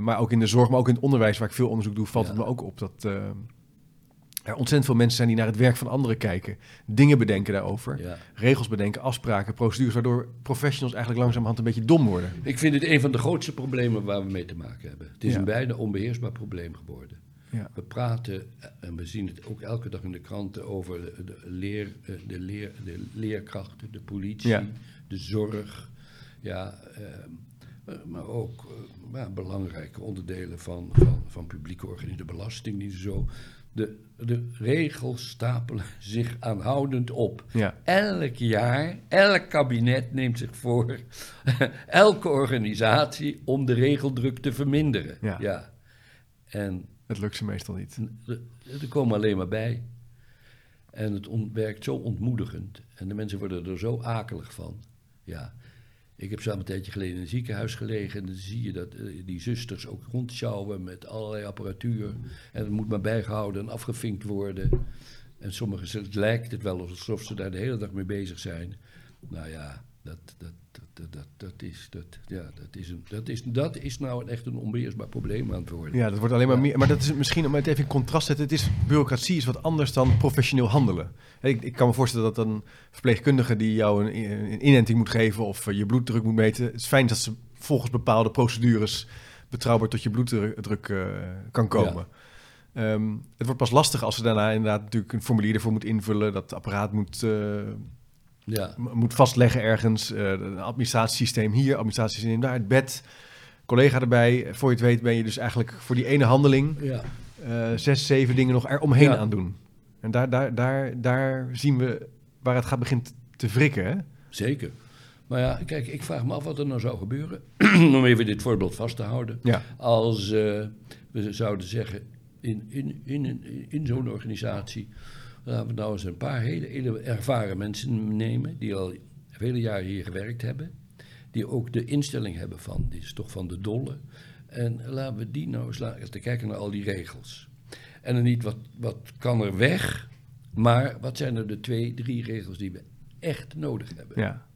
Maar ook in de zorg, maar ook in het onderwijs, waar ik veel onderzoek doe, valt Ja. het me ook op dat er ontzettend veel mensen zijn die naar het werk van anderen kijken. Dingen bedenken daarover. Ja. Regels bedenken, afspraken, procedures, waardoor professionals eigenlijk langzamerhand een beetje dom worden. Ik vind het een van de grootste problemen waar we mee te maken hebben. Het is een bijna onbeheersbaar probleem geworden. Ja. We praten, eh, en we zien het ook elke dag in de kranten, over de, de leer, eh, de, leer, de leerkrachten, de politie, Ja. de zorg. Ja, eh, maar ook eh, ja, belangrijke onderdelen van, van, van publieke organisaties, de belastingdienst zo. De, de regels stapelen (laughs) zich aanhoudend op. Ja. Elk jaar, elk kabinet neemt zich voor, (laughs) elke organisatie, om de regeldruk te verminderen. Ja. En Het lukt ze meestal niet. er komen alleen maar bij. En het werkt zo ontmoedigend. En de mensen worden er zo akelig van. Ja. Ik heb samen een tijdje geleden in een ziekenhuis gelegen. En dan zie je dat eh, die zusters ook rondsjouwen met allerlei apparatuur. En het moet maar bijgehouden en afgevinkt worden. En sommigen het lijkt het wel alsof ze daar de hele dag mee bezig zijn. Nou ja, Dat, dat, dat, dat, is, dat, ja, dat, is een, dat, is, dat is nou echt een onbeheersbaar probleem aan het worden. Ja, dat wordt alleen maar meer. Maar dat is misschien om het even in contrast te zetten. Het is, bureaucratie is wat anders dan professioneel handelen. Ik, ik kan me voorstellen dat een verpleegkundige die jou een, een inenting moet geven of eh, je bloeddruk moet meten. Het is fijn dat ze volgens bepaalde procedures betrouwbaar tot je bloeddruk eh, kan komen. Ehm, het wordt pas lastig als ze daarna inderdaad natuurlijk een formulier ervoor moet invullen. Dat apparaat moet, eh, Ja, moet vastleggen ergens. eh, een administratiesysteem hier, administratiesysteem daar, het bed. Collega erbij. Voor je het weet ben je dus eigenlijk voor die ene handeling ja. eh, zes, zeven dingen nog eromheen Ja. aan doen. En daar, daar, daar, daar zien we waar het gaat begint te wrikken. Hè? zeker. Maar ja, kijk, ik vraag me af wat er nou zou gebeuren. (clears throat) Om even dit voorbeeld vast te houden. Ja, Als eh, we zouden zeggen, in, in, in, in, in zo'n organisatie, laten we nou eens een paar hele, ervaren mensen nemen, die al vele jaren hier gewerkt hebben, die ook de instelling hebben van, dit is toch van de dolle. En laten we die nou eens laten kijken naar al die regels. En dan niet wat, wat kan er weg, maar wat zijn er de twee, drie regels die we echt nodig hebben. ja,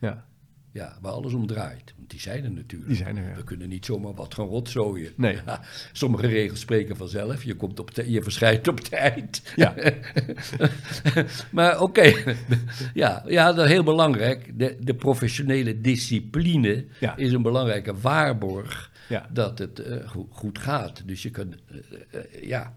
ja. Ja, waar alles om draait. Want die zijn er natuurlijk. Die zijn er, ja. We kunnen niet zomaar wat gaan rotzooien. Nee. Ja, (laughs) sommige regels spreken vanzelf. Je, komt op tij- je verschijnt op tijd. Ja. (laughs) maar oké, ja, ja, dat is heel belangrijk. De, de professionele discipline Ja. is een belangrijke waarborg dat het eh, go- goed gaat. Dus je kan, eh, eh, ja.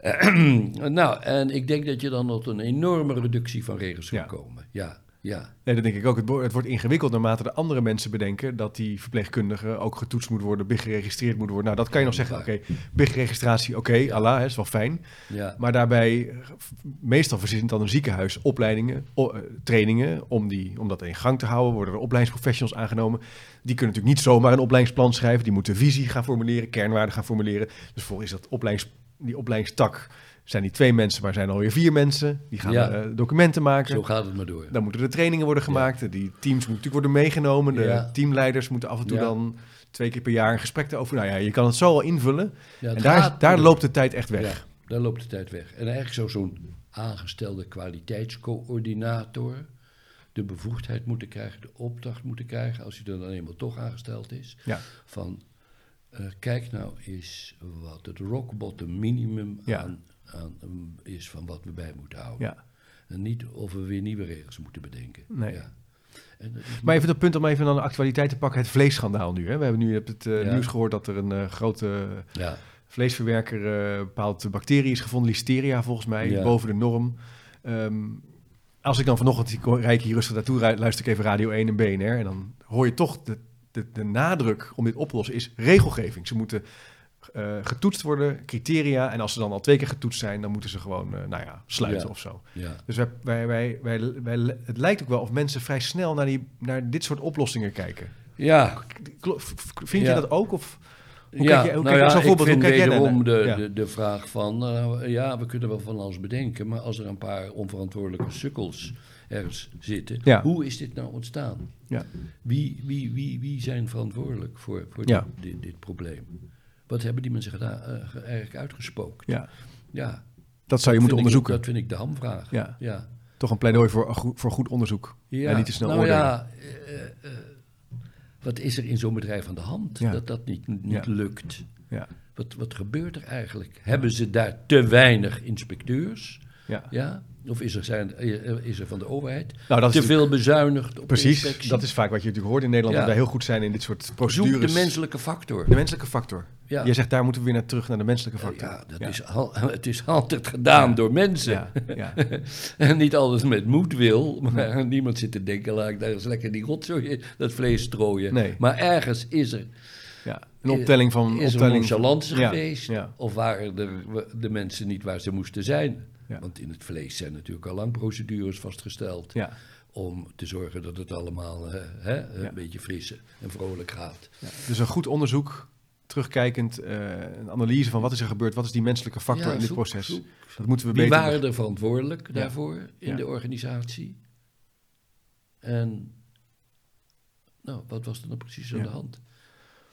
(clears throat) nou, en ik denk dat je dan tot een enorme reductie van regels kan komen. Ja, ja. Nee, dat denk ik ook. Het, het wordt ingewikkeld naarmate de andere mensen bedenken dat die verpleegkundige ook getoetst moet worden, BIG geregistreerd moet worden. Nou, dat kan je nog zeggen. Oké, BIG-registratie, oké, Allah, hè, is wel fijn. ja. Maar daarbij, meestal verzint dan een ziekenhuis opleidingen, eh, trainingen, om, die, om dat in gang te houden. Worden er opleidingsprofessionals aangenomen. Die kunnen natuurlijk niet zomaar een opleidingsplan schrijven. Die moeten visie gaan formuleren, kernwaarden gaan formuleren. Dus volgens dat opleidings, die opleidingstak zijn die twee mensen, maar zijn alweer vier mensen. Die gaan Ja. eh, documenten maken. Zo gaat het maar door. Dan moeten er trainingen worden gemaakt. Die teams moeten natuurlijk worden meegenomen. De Ja. teamleiders moeten af en toe dan twee keer per jaar een gesprek over. Nou ja, je kan het zo al invullen. En daar, daar loopt de tijd echt weg. Daar loopt de tijd weg. En eigenlijk zou zo'n aangestelde kwaliteitscoördinator de bevoegdheid moeten krijgen, de opdracht moeten krijgen, als hij er dan eenmaal toch aangesteld is, Ja. van eh, kijk nou eens wat het rock bottom minimum Ja. aan, aan, um, is van wat we bij moeten houden. Ja. En niet of we weer nieuwe regels moeten bedenken. Nee. Ja. En is Maar even dat punt om even dan de actualiteit te pakken. Het vleesschandaal nu. Hè? We hebben nu op het eh, Ja. nieuws gehoord dat er een eh, grote ja, vleesverwerker bepaalde bacterie is gevonden. Listeria volgens mij, Ja. boven de norm. Ehm, als ik dan vanochtend, ik rijd hier rustig naartoe, luister ik even Radio 1 en BNR. En dan hoor je toch de, de, de nadruk om dit op te lossen is regelgeving. Ze moeten eh, getoetst worden, criteria. En als ze dan al twee keer getoetst zijn, dan moeten ze gewoon, eh, nou ja, sluiten Ja. of zo. ja. Dus wij, wij, wij, wij, wij- het lijkt ook wel of mensen vrij snel naar, die, naar dit soort oplossingen kijken. ja, Vind Ja. je dat ook? Of hoe ja, kijk jij, hoe nou kijk, ja, zo'n ik voorbeeld, vind hoe kijk jij wederom daarnaar? de, Ja. de, de vraag van, eh, ja, we kunnen wel van alles bedenken, maar als er een paar onverantwoordelijke sukkels ergens zitten, Ja. hoe is dit nou ontstaan? Ja. Wie, wie, wie, wie zijn verantwoordelijk voor, voor dit, dit, dit probleem? Wat hebben die mensen gedaan, eh, ge- eigenlijk uitgespookt? Ja, Ja, dat zou je moeten ik- onderzoeken. dat vind ik de hamvraag. Ja. ja. Toch een pleidooi voor, goed- voor goed onderzoek. Ja, En niet te snel nou oordelen. ja, eh, eh, wat is er in zo'n bedrijf aan de hand Ja. dat dat niet, niet lukt? Ja. Wat, wat gebeurt er eigenlijk? Hebben ze daar te weinig inspecteurs? Ja. Ja? Of is er, zijn, is er van de overheid Nou, dat te veel bezuinigd op Precies, inspectie? dat is vaak wat je natuurlijk hoort in Nederland. Ja. Dat wij heel goed zijn in dit soort Zoek procedures. de menselijke factor. De menselijke factor. Ja. Jij zegt daar moeten we weer naar terug naar de menselijke factor. Ja, dat ja. Is al, (laughs) het is altijd gedaan door mensen. Ja, ja. (laughs) en niet altijd met moedwil. Maar (laughs) niemand zit te denken, laat ik daar eens lekker die rotzooi, dat vlees strooien. Nee. Maar ergens is er, ja. Een optelling van... is er optelling Ja, geweest. Ja, Of waren de, de mensen niet waar ze moesten zijn. Ja. Want in het vlees zijn natuurlijk al lang procedures vastgesteld. ja. Om te zorgen dat het allemaal hè, een Ja. beetje fris en vrolijk gaat. Dus een goed onderzoek, terugkijkend, eh, een analyse van wat is er gebeurd, wat is die menselijke factor in dit zoek- proces. zoek- Dat moeten we Wie beter... waren er verantwoordelijk daarvoor in de organisatie? En nou, wat was er nou precies aan de hand?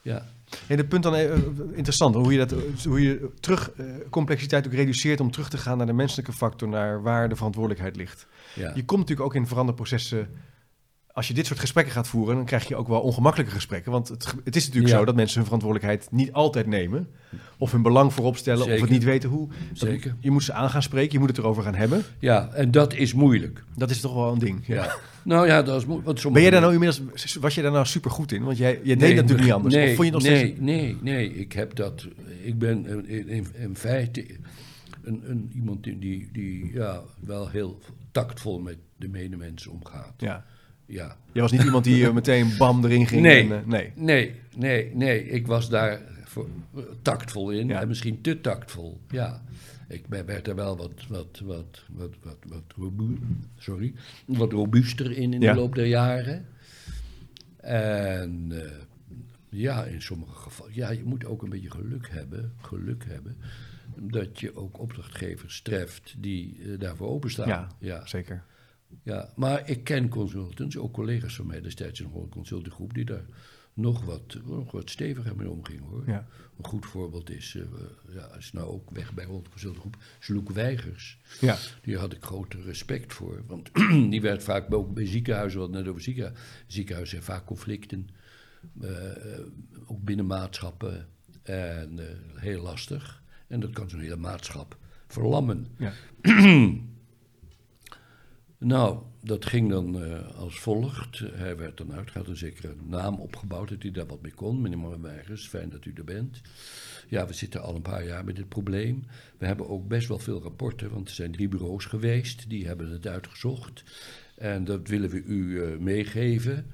Ja, En het punt dan eh, interessant, hoe je, dat, hoe je terug eh, complexiteit ook reduceert om terug te gaan naar de menselijke factor, naar waar de verantwoordelijkheid ligt. ja. Je komt natuurlijk ook in veranderprocessen als je dit soort gesprekken gaat voeren, dan krijg je ook wel ongemakkelijke gesprekken. Want het, het is natuurlijk Ja. zo dat mensen hun verantwoordelijkheid niet altijd nemen. Of hun belang voorop stellen, of het niet weten hoe. Zeker. je moet ze aan gaan spreken, je moet het erover gaan hebben. Ja, en dat is moeilijk. Dat is toch wel een ding. Ja. Ja. Nou ja, dat is moeilijk. Ben jij daar nou inmiddels, was je daar nou super goed in? Want jij, jij deed Nee, dat natuurlijk niet anders. Nee, of vond je nog nee, steeds... nee, nee. Ik heb dat. Ik ben in, in, in feite een, een, iemand die, die, die ja, wel heel tactvol met de medemens omgaat. Ja. Ja. Jij was niet iemand die eh, meteen bam erin ging. Nee. En, eh, nee. Nee, nee, nee. Ik was daar voor, tactvol in Ja. en misschien te tactvol. Ja. Ik werd er wel wat, wat, wat, wat, wat, wat, robu- sorry, wat robuuster in in Ja. de loop der jaren. En eh, ja, in sommige gevallen. Ja, je moet ook een beetje geluk hebben. Geluk hebben. Dat je ook opdrachtgevers treft die daarvoor openstaan. Ja, ja. zeker. Ja, maar ik ken consultants, ook collega's van mij destijds in een die daar nog wat, nog wat steviger mee omgingen hoor. Ja. Een goed voorbeeld is, eh, ja, is nou ook weg bij onze consultinggroep, Sloek Weigers. Ja. Die had ik grote respect voor, want (clears throat) die werd vaak ook bij ziekenhuizen, het net over ziekenhuizen, ziekenhuizen hebben vaak conflicten, eh, ook binnen maatschappen, en eh, heel lastig. En dat kan zo'n hele maatschap verlammen. Ja. (clears throat) Nou, dat ging dan eh, als volgt. Hij werd dan uit, had een zekere naam opgebouwd dat hij daar wat mee kon. Meneer Weigers, fijn dat u er bent. Ja, we zitten al een paar jaar met dit probleem. We hebben ook best wel veel rapporten, want er zijn drie bureaus geweest. Die hebben het uitgezocht. En dat willen we u eh, meegeven.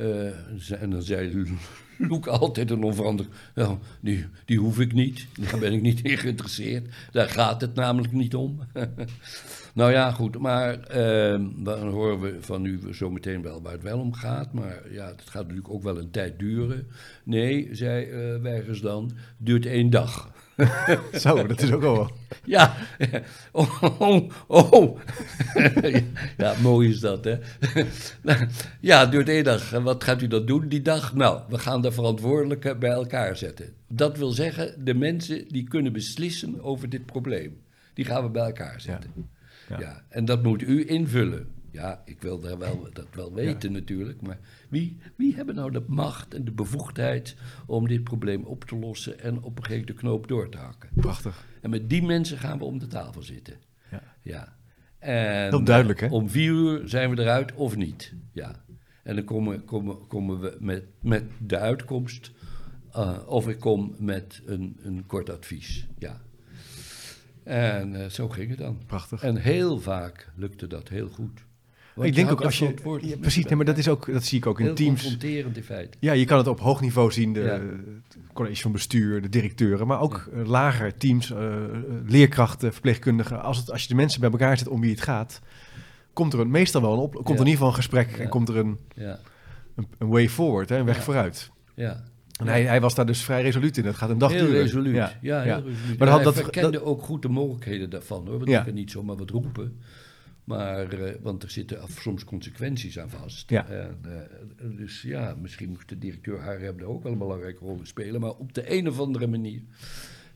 Eh, en dan zei Loek altijd een onveranderlijk... Nou, die, die hoef ik niet. Daar ben ik niet in geïnteresseerd. Daar gaat het namelijk niet om. (laughs) nou ja, goed. Maar ehm, dan horen we van u zometeen wel waar het wel om gaat. Maar ja, het gaat natuurlijk ook wel een tijd duren. Nee, zei eh Weigers dan, duurt één dag. (laughs) Zo, dat is ook wel... Ja, (laughs) oh, oh, oh. ja, mooi is dat, hè? ja, het duurt één dag. En wat gaat u dan doen die dag? Nou, we gaan de verantwoordelijken bij elkaar zetten. Dat wil zeggen, de mensen die kunnen beslissen over dit probleem, die gaan we bij elkaar zetten. Ja. Ja. en dat moet u invullen. Ja, ik wil daar wel, dat wel weten natuurlijk, maar wie, wie hebben nou de macht en de bevoegdheid om dit probleem op te lossen en op een gegeven moment de knoop door te hakken? Prachtig. En met die mensen gaan we om de tafel zitten. Ja. Ja. En Heel duidelijk, hè? Om vier uur zijn we eruit of niet. Ja. En dan komen, komen, komen we met, met de uitkomst. eh, of ik kom met een, een kort advies. Ja. En eh, zo ging het dan. Prachtig. En heel vaak lukte dat heel goed. Want ik denk ook als je... Ja, precies, nee, maar dat, is ook, dat zie ik ook in Heel teams. confronterend in feite. Ja, je kan het op hoog niveau zien, de Ja. college van bestuur, de directeuren, maar ook eh, lager teams, eh, leerkrachten, verpleegkundigen. Als, het, als je de mensen bij elkaar zet om wie het gaat, komt er een, meestal wel een op, komt er in ieder geval een gesprek en komt er een, Ja. een, een way forward, hè, een weg vooruit. ja. En hij, hij was daar dus vrij resoluut in. Het gaat een dag heel duren. resoluut. Ja, heel resoluut. Maar dat- hij dat- ook goed de mogelijkheden daarvan, hoor. Want Ja. kan niet zomaar wat roepen. Maar, eh, want er zitten af- soms consequenties aan vast. Ja. En, eh, dus ja, misschien moest de directeur Harem daar ook wel een belangrijke rol in spelen. Maar op de een of andere manier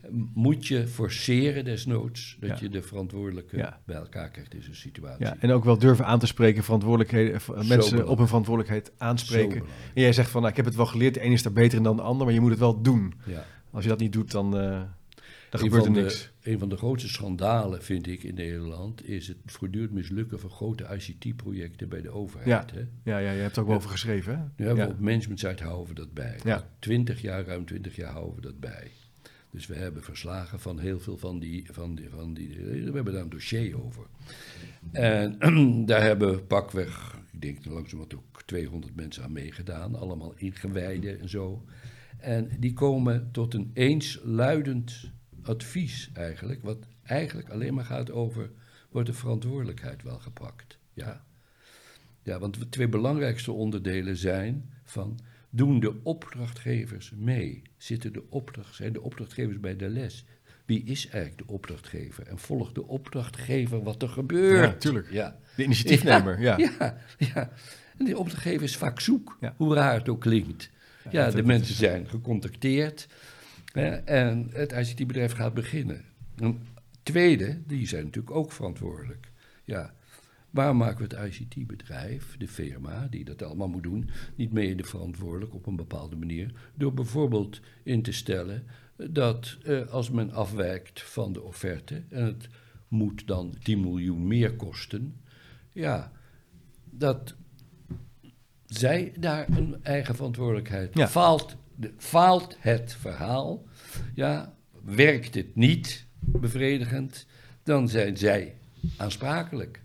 eh, moet je forceren desnoods... dat Ja. je de verantwoordelijken Ja. bij elkaar krijgt in zo'n situatie. Ja, en ook wel durven aan te spreken, verantwoordelijkheden, mensen op hun verantwoordelijkheid aanspreken. En jij zegt van, nou, ik heb het wel geleerd, de een is daar beter in dan de ander, maar je moet het wel doen. Ja. Als je dat niet doet, dan, Een gebeurt er van, niks. de, een van de grootste schandalen, vind ik, in Nederland... is het voortdurend mislukken van grote ICT-projecten bij de overheid. Hè? Ja, ja, je hebt er ook over geschreven, hè? Nu hebben ja. we op Management Site houden we dat bij. Ja. 20 jaar, ruim 20 jaar houden we dat bij. Dus we hebben verslagen van heel veel van die, van die, van die we hebben daar een dossier over. En (clears throat) daar hebben pakweg, ik denk langzamerhand ook 200 mensen aan meegedaan, allemaal ingewijden en zo. En die komen tot een eensluidend advies eigenlijk, wat eigenlijk alleen maar gaat over, wordt de verantwoordelijkheid wel gepakt? Ja. Ja, want de twee belangrijkste onderdelen zijn van doen de opdrachtgevers mee? Zitten de opdracht, zijn de opdrachtgevers bij de les? Wie is eigenlijk de opdrachtgever? En volgt de opdrachtgever wat er gebeurt? Ja, tuurlijk. Ja. De initiatiefnemer, (laughs) ja. Ja, ja. En die opdrachtgever is vaak zoek, Ja. hoe raar het ook klinkt. Ja, de mensen zijn gecontacteerd en het ICT-bedrijf gaat beginnen. Een tweede, die zijn natuurlijk ook verantwoordelijk. Ja. Waar maken we het ICT-bedrijf, de firma, die dat allemaal moet doen, niet mede verantwoordelijk op een bepaalde manier? Door bijvoorbeeld in te stellen dat eh, als men afwijkt van de offerte en het moet dan 10 miljoen meer kosten, ja, dat zij daar een eigen verantwoordelijkheid. Ja. Faalt, de, faalt het verhaal, ja, werkt het niet bevredigend, dan zijn zij aansprakelijk.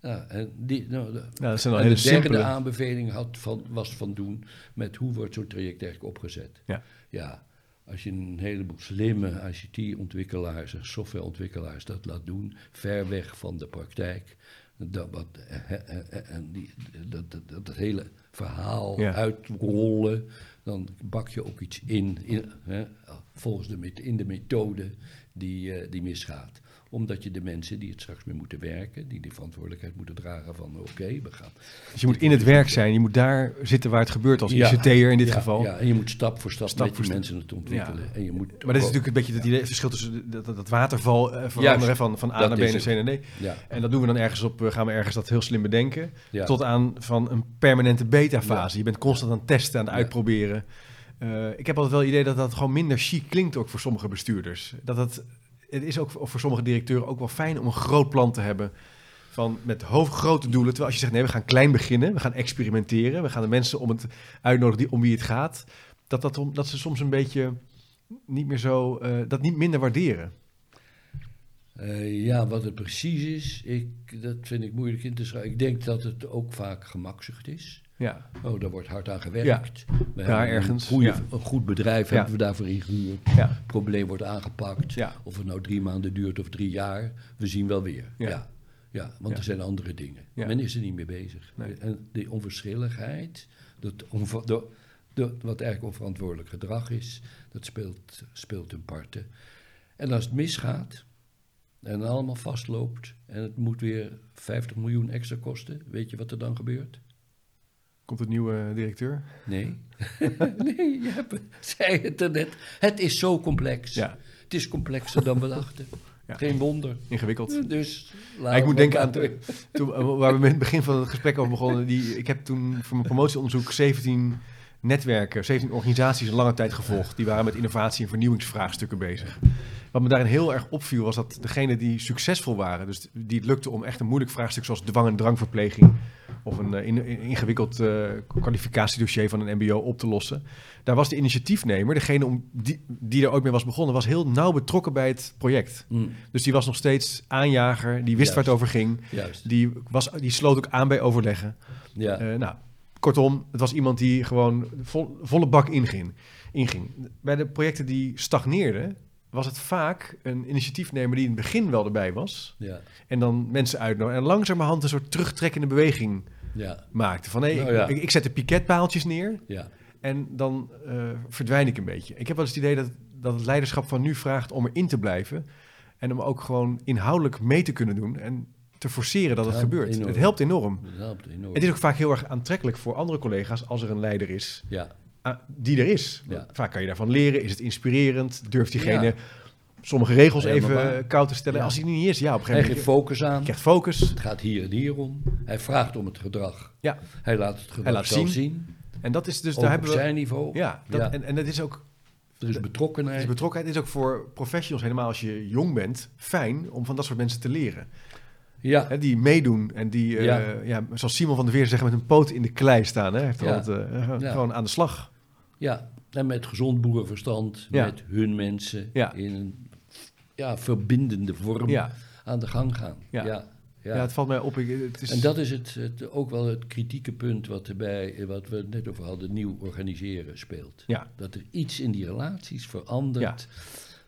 Ja, en die, nou, de, Ja, dat zijn al en hele de derde simpele... aanbeveling had van, was van doen met hoe wordt zo'n traject eigenlijk opgezet. Ja. ja, als je een heleboel slimme ICT-ontwikkelaars en softwareontwikkelaars dat laat doen, ver weg van de praktijk, dat, wat, en die, dat, dat, dat, dat hele verhaal Ja. uitrollen, dan bak je ook iets in, in hè, volgens de, met- in de methode die, eh, die misgaat omdat je de mensen die het straks mee moeten werken, die die verantwoordelijkheid moeten dragen van oké, we gaan. Dus je moet in het werk zijn. Je moet daar zitten waar het gebeurt als Ja. ICT'er in dit Ja, geval. Ja, en je moet stap voor stap, Stap met voor die mensen het ontwikkelen. En je moet Maar dat is natuurlijk een beetje het idee, het verschil tussen dat, dat, dat waterval eh, veranderen Juist, van, van A dat naar B naar C naar D. Ja, En dat doen we dan ergens op, eh, gaan we ergens dat heel slim bedenken. Tot aan van een permanente beta-fase. Je bent constant aan het testen, aan het uitproberen. Eh, ik heb altijd wel het idee dat dat gewoon minder chic klinkt ook voor sommige bestuurders. Dat het, het is ook voor sommige directeuren ook wel fijn om een groot plan te hebben. Van met grote doelen. Terwijl als je zegt, nee, we gaan klein beginnen. We gaan experimenteren. We gaan de mensen om het uitnodigen die, om wie het gaat. Dat, dat, dat ze soms een beetje niet meer zo, eh, dat niet minder waarderen. Eh, ja, wat het precies is, ik, dat vind ik moeilijk in te schrijven. Ik denk dat het ook vaak gemakzucht is. Ja, Oh, daar wordt hard aan gewerkt. We hebben ergens, Een, goede, ja. een goed bedrijf hebben we daarvoor ingehuurd. ja, Het probleem wordt aangepakt. Of het nou drie maanden duurt of drie jaar, we zien wel weer. Ja. Ja, want er zijn andere dingen. Men is er niet mee bezig. Nee. En die onverschilligheid, dat onver, de- de- wat eigenlijk onverantwoordelijk gedrag is, dat speelt, speelt een parten. En als het misgaat en allemaal vastloopt en het moet weer 50 miljoen extra kosten, weet je wat er dan gebeurt? Komt de nieuwe directeur? Nee. (laughs) nee, je hebt, zei het er net. Het is zo complex. Ja, Het is complexer dan we dachten. (laughs) Ja. Geen wonder. ingewikkeld. Dus Ja, ik moet denken aan toen, (laughs) toen, eh, waar we met het begin van het gesprek over begonnen. Die, ik heb toen voor mijn promotieonderzoek 17 netwerken, 17 organisaties een lange tijd gevolgd. Die waren met innovatie- en vernieuwingsvraagstukken bezig. Wat me daarin heel erg opviel was dat degenen die succesvol waren, dus die het lukte om echt een moeilijk vraagstuk zoals dwang- en drangverpleging of een eh, in- in- ingewikkeld eh, kwalificatiedossier van een MBO op te lossen. Daar was de initiatiefnemer, degene om die, die er ooit mee was begonnen, was heel nauw betrokken bij het project. Mm, Dus die was nog steeds aanjager, die wist waar het over ging. juist. Die, was, die sloot ook aan bij overleggen. Ja. Eh, nou, kortom, het was iemand die gewoon vol- volle bak inging, inging. Bij de projecten die stagneerden, was het vaak een initiatiefnemer die in het begin wel erbij was. ja. En dan mensen uitnodigen. En langzamerhand een soort terugtrekkende beweging Ja. maakte. Van hé, Nou ja. ik, ik zet de piketpaaltjes neer Ja. en dan eh, verdwijn ik een beetje. Ik heb wel eens het idee dat, dat het leiderschap van nu vraagt om erin te blijven. En om ook gewoon inhoudelijk mee te kunnen doen. En te forceren dat het, Het gebeurt. enorm. Het helpt enorm. Dat helpt enorm. Het is ook vaak heel erg aantrekkelijk voor andere collega's als er een leider is Ja. Ah, die er is. Ja. Vaak kan je daarvan leren. Is het inspirerend? Durft diegene Ja. sommige regels even eh, koud te stellen? Ja. Als hij niet is, ja, op een Hij gegeven geeft moment focus aan. krijgt focus. Het gaat hier en hier om. Hij vraagt om het gedrag. Ja. Hij laat het gedrag laat zien. zien. En dat is dus, Ook daar op hebben we... zijn niveau. Ja, dat, Ja. En, en dat is ook Er is betrokkenheid. is betrokkenheid is ook voor professionals, helemaal als je jong bent, fijn om van dat soort mensen te leren. ja. Hè, die meedoen en die, eh, Ja. ja. zoals Simon van der Veer zeggen, met een poot in de klei staan. Hè. Hij heeft Ja. altijd, eh, Ja. gewoon aan de slag. Ja. En met gezond boerenverstand. Ja. Met hun mensen. Ja. In een ja, verbindende vorm Ja. aan de gang gaan. Ja. Ja. Ja. het valt mij op. Ik, het is, En dat is het, het, ook wel het kritieke punt wat, erbij, wat we net over hadden, nieuw organiseren speelt. Ja. Dat er iets in die relaties verandert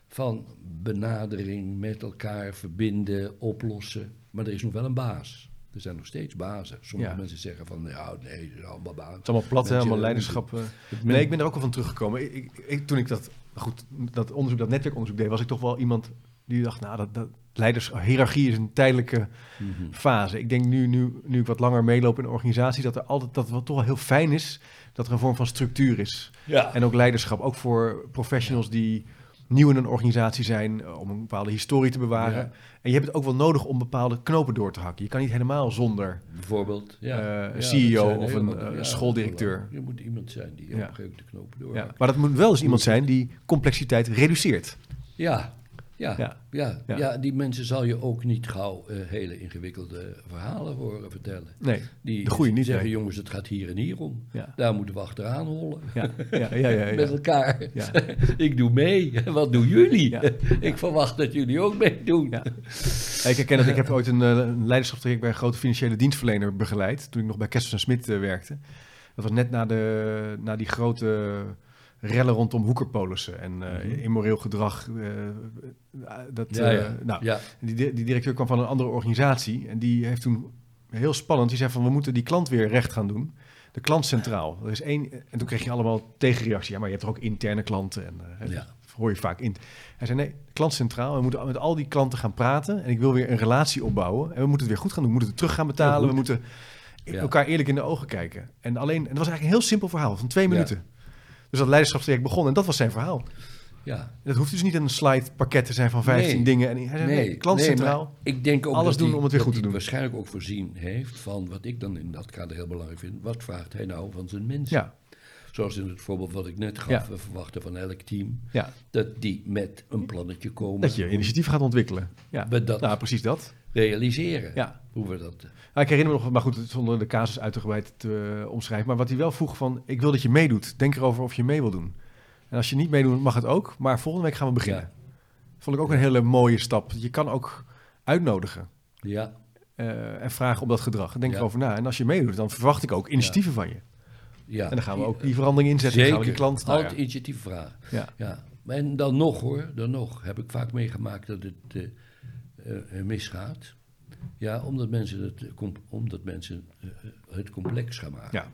van benadering, met elkaar verbinden, oplossen. Maar er is nog wel een baas. Er zijn nog steeds bazen. Sommige Ja. mensen zeggen van, ja, nee, het is allemaal baas. Het is allemaal plat, Mensen- allemaal leiderschap. eh. Nee, ik ben er ook wel van teruggekomen. Ik, ik, toen ik dat, goed, dat onderzoek, dat netwerkonderzoek deed, was ik toch wel iemand die dacht, nou, dat, dat leiders, hiërarchie is een tijdelijke Mhm. fase. Ik denk nu, nu, nu ik wat langer meeloop in een organisatie, dat er altijd, dat wel toch wel heel fijn is dat er een vorm van structuur is. Ja. En ook leiderschap, ook voor professionals die nieuw in een organisatie zijn, eh, om een bepaalde historie te bewaren. Ja. En je hebt het ook wel nodig om bepaalde knopen door te hakken. Je kan niet helemaal zonder. Bijvoorbeeld, ja. Eh, CEO of een, eh, schooldirecteur. Je moet iemand zijn die op een gegeven moment de knopen door. Ja. Maar dat moet wel eens iemand zijn die complexiteit reduceert. Ja, ja, Ja. ja. Die mensen zal je ook niet gauw eh, hele ingewikkelde verhalen horen vertellen. Nee, Die de goede niet. zeggen, nee. jongens, het gaat hier en hier om. Ja. Daar moeten we achteraan hollen. Ja, ja, ja, ja, (laughs) Met elkaar. Ja. (laughs) ik doe mee. (laughs) Wat doen jullie? Ik verwacht dat jullie ook meedoen. Ik herken dat. Ik heb ooit een, eh, een leiderschapstraject bij een grote financiële dienstverlener begeleid. Toen ik nog bij Kessels en Smit eh, werkte. Dat was net na, de, na die grote rellen rondom hoekerpolissen en eh, Mhm. immoreel gedrag. eh, dat, Ja, ja. eh, nou, ja. die, di- die directeur kwam van een andere organisatie. En die heeft toen heel spannend. Die zei van we moeten die klant weer recht gaan doen. De klant centraal. Er is één, en toen kreeg je allemaal tegenreactie. Ja, maar je hebt er ook interne klanten. En, hoor je vaak in. Hij zei nee, klant centraal. We moeten met al die klanten gaan praten. En ik wil weer een relatie opbouwen. En we moeten het weer goed gaan doen. We moeten het terug gaan betalen. we moeten Ja. elkaar eerlijk in de ogen kijken. En alleen, en dat was eigenlijk een heel simpel verhaal van twee Ja. Dus dat leiderschapstraject begon en dat was zijn verhaal. ja. Dat hoeft dus niet een slide pakket te zijn van 15 Nee. dingen. En hij zei nee, klant nee, centraal. maar ik denk ook Alles dat doen om het weer goed te doen. waarschijnlijk ook voorzien heeft van wat ik dan in dat kader heel belangrijk vind. Wat vraagt hij nou van zijn mensen? Ja, Zoals in het voorbeeld wat ik net gaf, Ja. we verwachten van elk team ja, dat die met een plannetje komen. dat je initiatief gaat ontwikkelen. Ja, We dat nou, precies dat. realiseren. Ja. Hoe we dat. Nou, ik herinner me nog, maar goed, zonder de casus uitgebreid te eh, omschrijven. Maar wat hij wel vroeg van, ik wil dat je meedoet. Denk erover of je mee wil doen. En als je niet meedoet, mag het ook. Maar volgende week gaan we beginnen. Ja. Vond ik ook een hele mooie stap. Je kan ook uitnodigen Ja, eh, en vragen om dat gedrag. Denk Ja. erover na. En als je meedoet, dan verwacht ik ook initiatieven van je. ja. En dan gaan we ook die verandering inzetten. Dan Zeker. gaan we die klant... nou Altijd ja. initiatief vragen. Ja. Ja. En dan nog hoor, dan nog heb ik vaak meegemaakt dat het eh, eh, misgaat. Ja, omdat mensen het, eh, omdat mensen, eh, het complex gaan maken. Ja.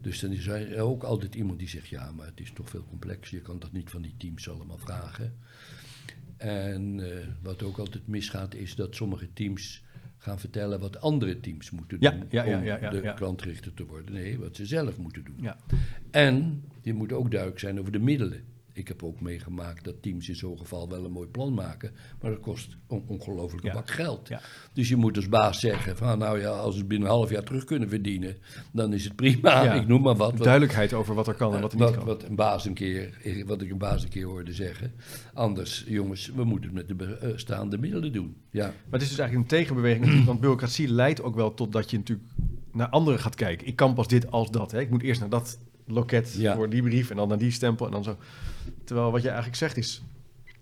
Dus dan is er ook altijd iemand die zegt: ja, maar het is toch veel complex. Je kan dat niet van die teams allemaal vragen. En eh, wat ook altijd misgaat, is dat sommige teams gaan vertellen wat andere teams moeten doen ja, ja, om ja, de klantrichter te worden. Nee, wat ze zelf moeten doen. Ja. En je moet ook duidelijk zijn over de middelen. Ik heb ook meegemaakt dat teams in zo'n geval wel een mooi plan maken, maar dat kost een ongelooflijke Ja. bak geld. Ja. Dus je moet als baas zeggen van nou ja, als we het binnen een half jaar terug kunnen verdienen, dan is het prima. Ja. Ik noem maar wat. wat Duidelijkheid over wat er kan en wat er niet wat, kan. wat, een baas een keer, wat ik een baas een keer hoorde zeggen. Anders, jongens, we moeten het met de bestaande middelen doen. Ja, Maar het is dus eigenlijk een tegenbeweging. (clears throat) want bureaucratie leidt ook wel tot dat je natuurlijk naar anderen gaat kijken. Ik kan pas dit als dat. Hè. Ik moet eerst naar dat loket Ja. voor die brief en dan naar die stempel en dan zo. Terwijl wat je eigenlijk zegt is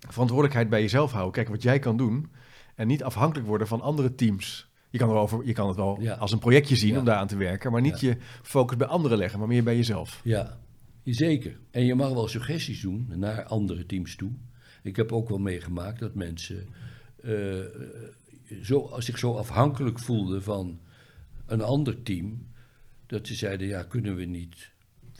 verantwoordelijkheid bij jezelf houden. Kijken wat jij kan doen en niet afhankelijk worden van andere teams. Je kan, erover, je kan het wel Ja. als een projectje zien Ja. om daaraan te werken, maar niet je focus bij anderen leggen, maar meer bij jezelf. Ja, zeker. En je mag wel suggesties doen naar andere teams toe. Ik heb ook wel meegemaakt dat mensen eh, zo, zich zo afhankelijk voelden van een ander team, dat ze zeiden, ja, kunnen we niet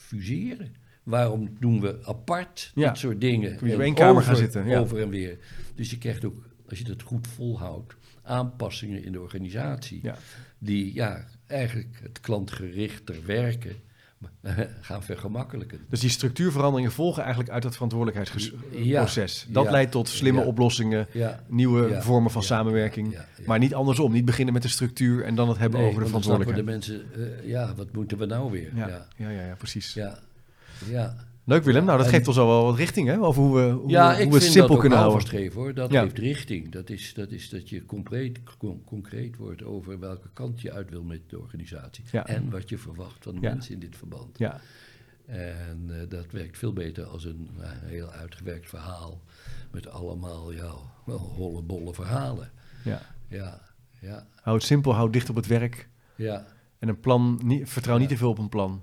fuseren? Waarom doen we apart Ja. dat soort dingen? Kun je En één kamer over, gaan zitten, ja. Over en weer. Dus je krijgt ook, als je dat goed volhoudt, aanpassingen in de organisatie. Ja. Die ja, eigenlijk het klantgerichter werken (laughs) gaan vergemakkelijken. Dus die structuurveranderingen volgen eigenlijk uit dat verantwoordelijkheidsproces. dat Ja. leidt tot slimme Ja. oplossingen, nieuwe vormen van samenwerking. Maar niet andersom. Niet beginnen met de structuur en dan het hebben Nee, over de want dan verantwoordelijkheid. de mensen, eh, ja, wat moeten we nou weer? Ja, Ja, ja, ja, ja, precies. ja, ja. Leuk Willem. Nou, dat En- geeft ons al wel wat richting hè? over hoe we, hoe, Ja, hoe ik we het vind simpel dat kunnen houden. geven hoor. Dat Ja. heeft richting. Dat is, dat is dat je concreet, con- concreet wordt over welke kant je uit wil met de organisatie. Ja. En wat je verwacht van de mensen in dit verband. Ja, En eh, dat werkt veel beter als een nou, heel uitgewerkt verhaal. Met allemaal ja, wel holle bolle verhalen. ja. Ja, ja, Hou het simpel, hou dicht op het werk. ja. En een plan, niet, vertrouw niet te veel op een plan.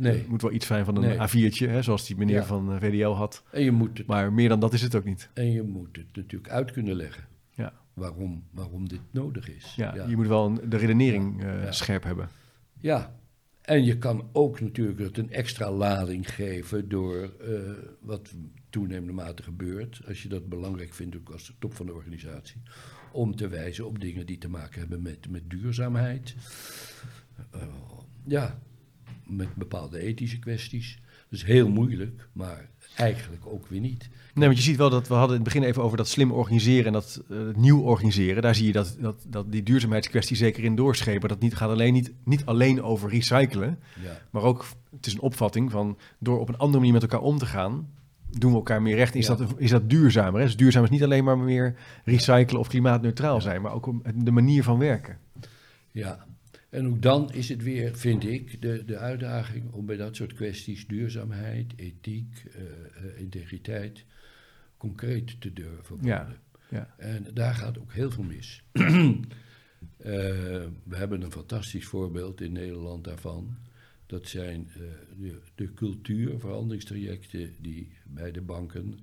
Nee. Het moet wel iets zijn van een Nee. A4'tje, hè, zoals die meneer Ja. van eh, VDL had. En je moet het Maar meer dan dat is het ook niet. En je moet het natuurlijk uit kunnen leggen Ja, waarom, waarom dit nodig is. ja, ja. je moet wel een- de redenering eh, scherp hebben. Ja. en je kan ook natuurlijk het een extra lading geven door eh, wat toenemende mate gebeurt. Als je dat belangrijk vindt, ook als de top van de organisatie. Om te wijzen op dingen die te maken hebben met, met duurzaamheid. Eh, ja, met bepaalde ethische kwesties. is heel moeilijk, maar eigenlijk ook weer niet. Nee, want je ziet wel dat we hadden in het begin even over dat slim organiseren en dat eh, nieuw organiseren. Daar zie je dat, dat, dat die duurzaamheidskwestie zeker in doorschepen. Dat niet, gaat alleen, niet, niet alleen over recyclen, Ja, maar ook, het is een opvatting van door op een andere manier met elkaar om te gaan, doen we elkaar meer recht. Is, Ja. dat, is dat duurzamer? Hè? Dus duurzaam is niet alleen maar meer recyclen of klimaatneutraal Ja. zijn, maar ook om de manier van werken. ja. En ook dan is het weer, vind ik, de, de uitdaging om bij dat soort kwesties duurzaamheid, ethiek, eh, integriteit concreet te durven worden. Ja, ja. En daar gaat ook heel veel mis. (clears throat) Eh, we hebben een fantastisch voorbeeld in Nederland daarvan. Dat zijn de, de cultuurveranderingstrajecten die bij de banken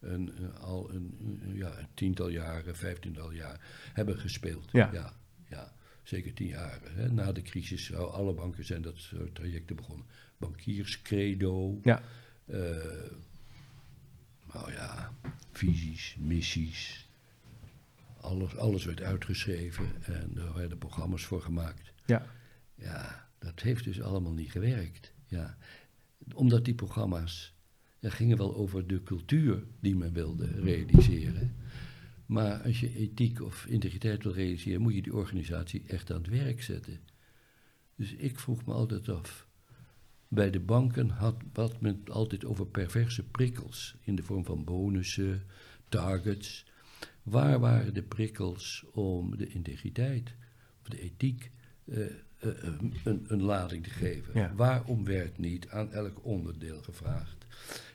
een, al een, een- ja, een tiental jaren, vijftiental jaar hebben gespeeld. Ja. ja, ja, zeker tien jaren. Hè. Na de crisis zou alle banken zijn dat soort trajecten begonnen. Bankierscredo, Ja. eh, nou ja, visies, missies. Alles, alles werd uitgeschreven en er werden programma's voor gemaakt. Ja. Ja, dat heeft dus allemaal niet gewerkt. Ja. Omdat die programma's ja, gingen wel over de cultuur die men wilde realiseren. Maar als je ethiek of integriteit wil realiseren, moet je die organisatie echt aan het werk zetten. Dus ik vroeg me altijd af. Bij de banken had wat men altijd over perverse prikkels in de vorm van bonussen, targets. Waar waren de prikkels om de integriteit of de ethiek eh, eh, een, een lading te geven? Ja. Waarom werd niet aan elk onderdeel gevraagd?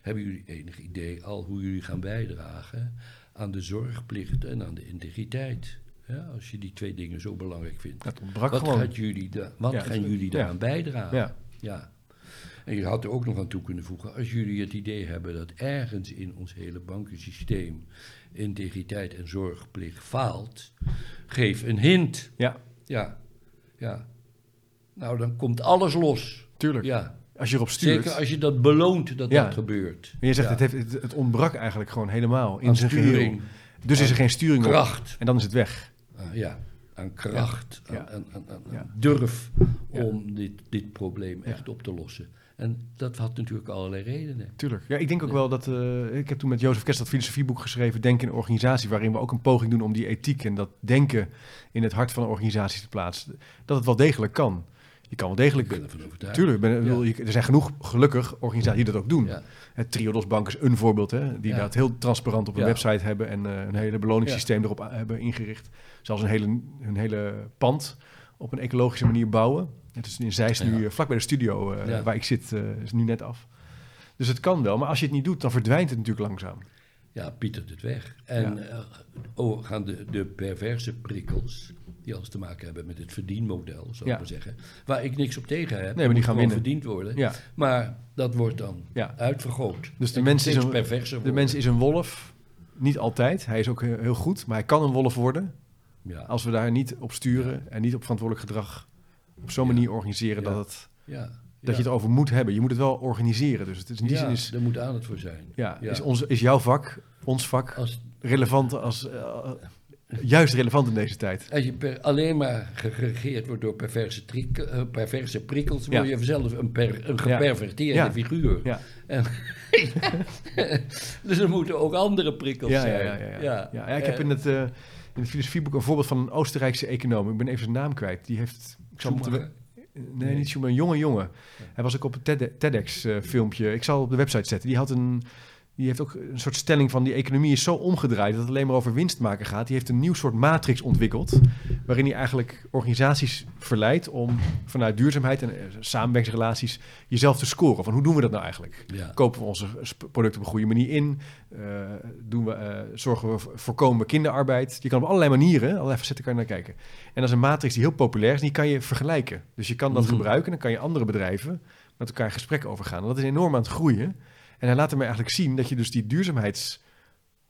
Hebben jullie enig idee al hoe jullie gaan bijdragen aan de zorgplicht en aan de integriteit? Ja, als je die twee dingen zo belangrijk vindt. Dat ontbrak Wat, gewoon. gaat jullie da- wat Ja, gaan jullie ja. daaraan bijdragen? Ja. Ja. En je had er ook nog aan toe kunnen voegen, als jullie het idee hebben dat ergens in ons hele bankensysteem integriteit en zorgplicht faalt, geef een hint. Ja, Ja, ja. Nou, dan komt alles los. tuurlijk. Ja, Als je erop stuurt. zeker als je dat beloont dat Ja. dat gebeurt. Maar je zegt, Ja. het, heeft, het, het ontbrak eigenlijk gewoon helemaal in Aan zijn sturing, geheel. Dus is er geen sturing op. kracht. En dan is het weg. Ah, ja, aan kracht, Ja. aan, aan, durf om dit, dit probleem echt op te lossen. En dat had natuurlijk allerlei redenen. Tuurlijk. Ja, ik denk ook Ja. wel dat... eh, ik heb toen met Jozef Kest dat filosofieboek geschreven... Denken in organisatie... waarin we ook een poging doen om die ethiek... en dat denken in het hart van een organisatie te plaatsen. Dat het wel degelijk kan. Je kan wel Ik degelijk... ben overtuigd. Tuurlijk, ben, Ja. je- er zijn genoeg gelukkig organisaties die dat ook doen. Ja. Het Triodos Bank is een voorbeeld, hè, die Ja. dat heel transparant op een Ja. website hebben en eh, een hele beloningssysteem erop hebben ingericht. Zelfs een hele, hun hele pand op een ecologische manier bouwen. Het is in Zeist nu, Ja. eh, vlak bij de studio eh, Ja. waar ik zit, is nu net af. Dus het kan wel, maar als je het niet doet, dan verdwijnt het natuurlijk langzaam. Ja, pietert het weg. En eh, oh, gaan de, de perverse prikkels, die alles te maken hebben met het verdienmodel, zou ik maar zeggen. Waar ik niks op tegen heb. die moet gaan gewoon winnen. verdiend worden. Ja. Maar dat wordt dan uitvergroot. Dus de En mens is een- perverser De mens is een wolf, niet altijd. Hij is ook heel, goed, maar hij kan een wolf worden Ja, als we daar niet op sturen en niet op verantwoordelijk gedrag op zo'n Ja. manier organiseren dat, het, ja, dat je het over moet hebben. Je moet het wel organiseren. Dus het is in die zin is, er moet aandacht voor zijn. ja. Is, ons, is jouw vak, ons vak, Als, relevant als, eh, juist relevant in deze tijd. als je per- alleen maar geregeerd wordt door perverse, eh, perverse prikkels, word je zelf een, per, een geperverteerde figuur. Ja, En, (laughs) dus er moeten ook andere prikkels zijn. ja, ja, ja. ja, ik heb Eh, in het, eh, in het filosofieboek een voorbeeld van een Oostenrijkse econoom. Ik ben even zijn naam kwijt. Die heeft... Ik zal Schumacher. Nee, Nee. niet Schumacher, een jonge jongen. Hij was ook op een TEDx-filmpje. ik zal op de website zetten. Die, had een, die heeft ook een soort stelling van... die economie is zo omgedraaid dat het alleen maar over winst maken gaat. Die heeft een nieuw soort matrix ontwikkeld... waarin hij eigenlijk organisaties verleidt... om vanuit duurzaamheid en eh, samenwerkingsrelaties... jezelf te scoren. Van hoe doen we dat nou eigenlijk? Ja. Kopen we onze producten op een goede manier in? Eh, doen we, eh, zorgen we, voor- voorkomen we kinderarbeid? Je kan op allerlei manieren, allerlei facetten kan je naar kijken. En dat is een matrix die heel populair is, die kan je vergelijken. Dus je kan dat Mhm. gebruiken en dan kan je andere bedrijven met elkaar in gesprek over gaan. En dat is enorm aan het groeien. En hij laat ermee eigenlijk zien dat je dus die duurzaamheids...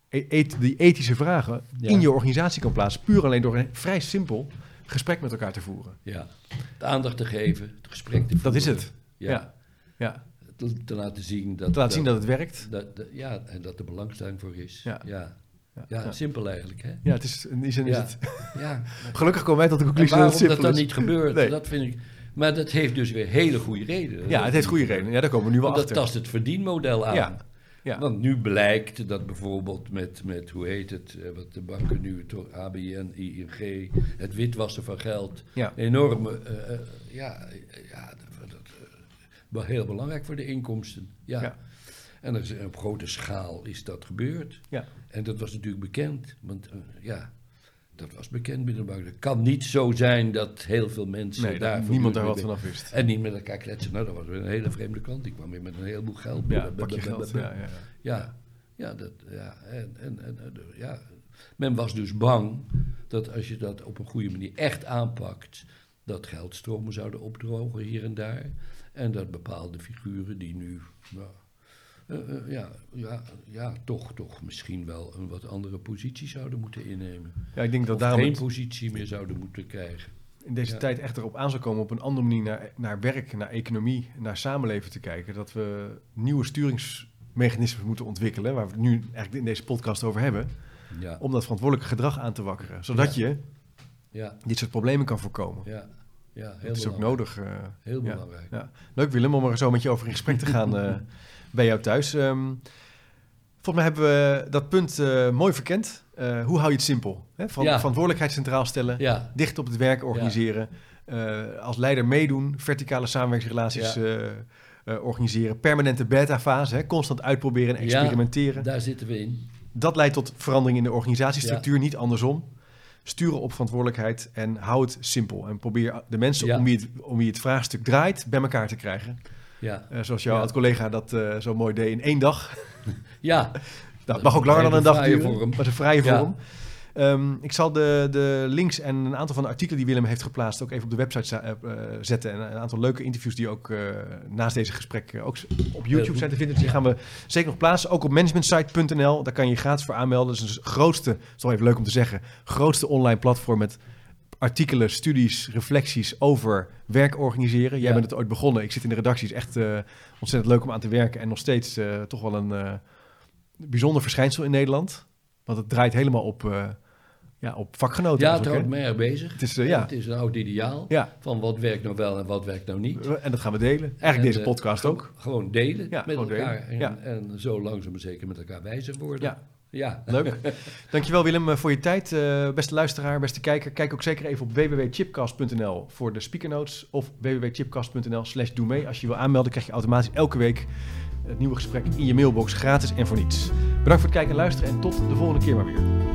e- et- die ethische vragen Ja. in je organisatie kan plaatsen. Puur alleen door een vrij simpel gesprek met elkaar te voeren. Ja. De aandacht te geven, het gesprek te voeren. Dat is het. Ja. Ja. Ja, Te, te laten zien dat... te laten zien dat het werkt. dat- dat- ja, en dat er belangstelling voor is. Ja. Ja. Simpel eigenlijk, hè? Ja, het is, in die zin is Ja. het... Ja. (laughs) Gelukkig komen wij tot de conclusie dat het dat simpel dan is. niet gebeurt, Nee. dat vind ik... Maar dat heeft dus weer hele goede redenen. Ja, het heeft goede redenen. Ja, daar komen we nu wel dat achter. tast het verdienmodel aan. Ja, ja. Want nu blijkt dat bijvoorbeeld met, met hoe heet het, eh, wat de banken nu, toch, ABN, ING, het witwassen van geld, Ja. enorme, eh, eh, ja, ja, dat, dat, wel heel belangrijk voor de inkomsten. Ja. Ja. En is, op grote schaal is dat gebeurd. Ja. En dat was natuurlijk bekend, want ja, dat was bekend binnen de bank. Het kan niet zo zijn dat heel veel mensen Nee, daar... niemand daar wat vanaf wist. En niet met elkaar kletsen. Nou, dat was weer een hele vreemde klant. Die kwam weer met een heleboel geld. Ja, pak je geld. Ja, ja, ja. Ja, ja, dat, ja, en, en, en, en, ja. Men was dus bang dat als je dat op een goede manier echt aanpakt, dat geldstromen zouden opdrogen hier en daar. En dat bepaalde figuren die nu, nou, eh, eh, ja, ja, ja, toch, toch misschien wel een wat andere positie zouden moeten innemen. Ja, ik denk dat Of daarom geen positie meer zouden moeten krijgen. in deze Ja. tijd echt erop aan zou komen op een andere manier naar, naar werk, naar economie, naar samenleven te kijken. Dat we nieuwe sturingsmechanismen moeten ontwikkelen, waar we het nu eigenlijk in deze podcast over hebben, Ja, om dat verantwoordelijke gedrag aan te wakkeren. Zodat je ja, dit soort problemen kan voorkomen. ja, ja heel dat is ook nodig. eh, Heel belangrijk. Ja. Leuk Willem, om er zo met je over in gesprek te gaan (laughs) bij jou thuis. Ehm, volgens mij hebben we dat punt eh, mooi verkend. Eh, hoe hou je het simpel? Hè? Van, Ja. Verantwoordelijkheid centraal stellen, Ja, dicht op het werk organiseren, eh, als leider meedoen, verticale samenwerkingsrelaties organiseren, permanente beta-fase, hè? constant uitproberen en Ja. experimenteren. daar zitten we in. Dat leidt tot verandering in de organisatiestructuur, niet andersom. Sturen op verantwoordelijkheid en hou het simpel. En probeer de mensen om, wie het, om wie het vraagstuk draait bij elkaar te krijgen. Ja, Eh, zoals jouw Ja. oud-collega dat eh, zo mooi deed in één dag. (laughs) ja. (laughs) Dat mag ook langer dan een dag duren. vorm. Maar het een vrije Ja. vorm. Ehm, ik zal de, de links en een aantal van de artikelen die Willem heeft geplaatst ook even op de website eh, zetten. En een aantal leuke interviews die ook naast deze gesprek ook op YouTube zijn te vinden. Dus die gaan we zeker nog plaatsen. Ook op managementsite.nl. Daar kan je je gratis voor aanmelden. Dat is het grootste, dat is wel even leuk om te zeggen, grootste online platform met artikelen, studies, reflecties over werk organiseren. Jij Ja. bent het ooit begonnen. Ik zit in de redactie. Het is echt eh, ontzettend leuk om aan te werken. En nog steeds eh, toch wel een eh, bijzonder verschijnsel in Nederland. Want het draait helemaal op, ja, op vakgenoten. Ja, het houdt me erg bezig. Het is, ja. Het is een oud ideaal Ja, van wat werkt nou wel en wat werkt nou niet. en dat gaan we delen. Eigenlijk En, deze podcast ook. Gewoon delen met elkaar. delen. En, Ja. en zo langzaam maar zeker met elkaar wijzer worden. Ja. Ja. Leuk. (laughs) Dankjewel Willem eh, voor je tijd. Eh, beste luisteraar, beste kijker, kijk ook zeker even op www.chipcast.nl voor de speakernotes of www.chipcast.nl slash doe mee. Als je wil aanmelden krijg je automatisch elke week het nieuwe gesprek in je mailbox gratis en voor niets. Bedankt voor het kijken en luisteren en tot de volgende keer maar weer.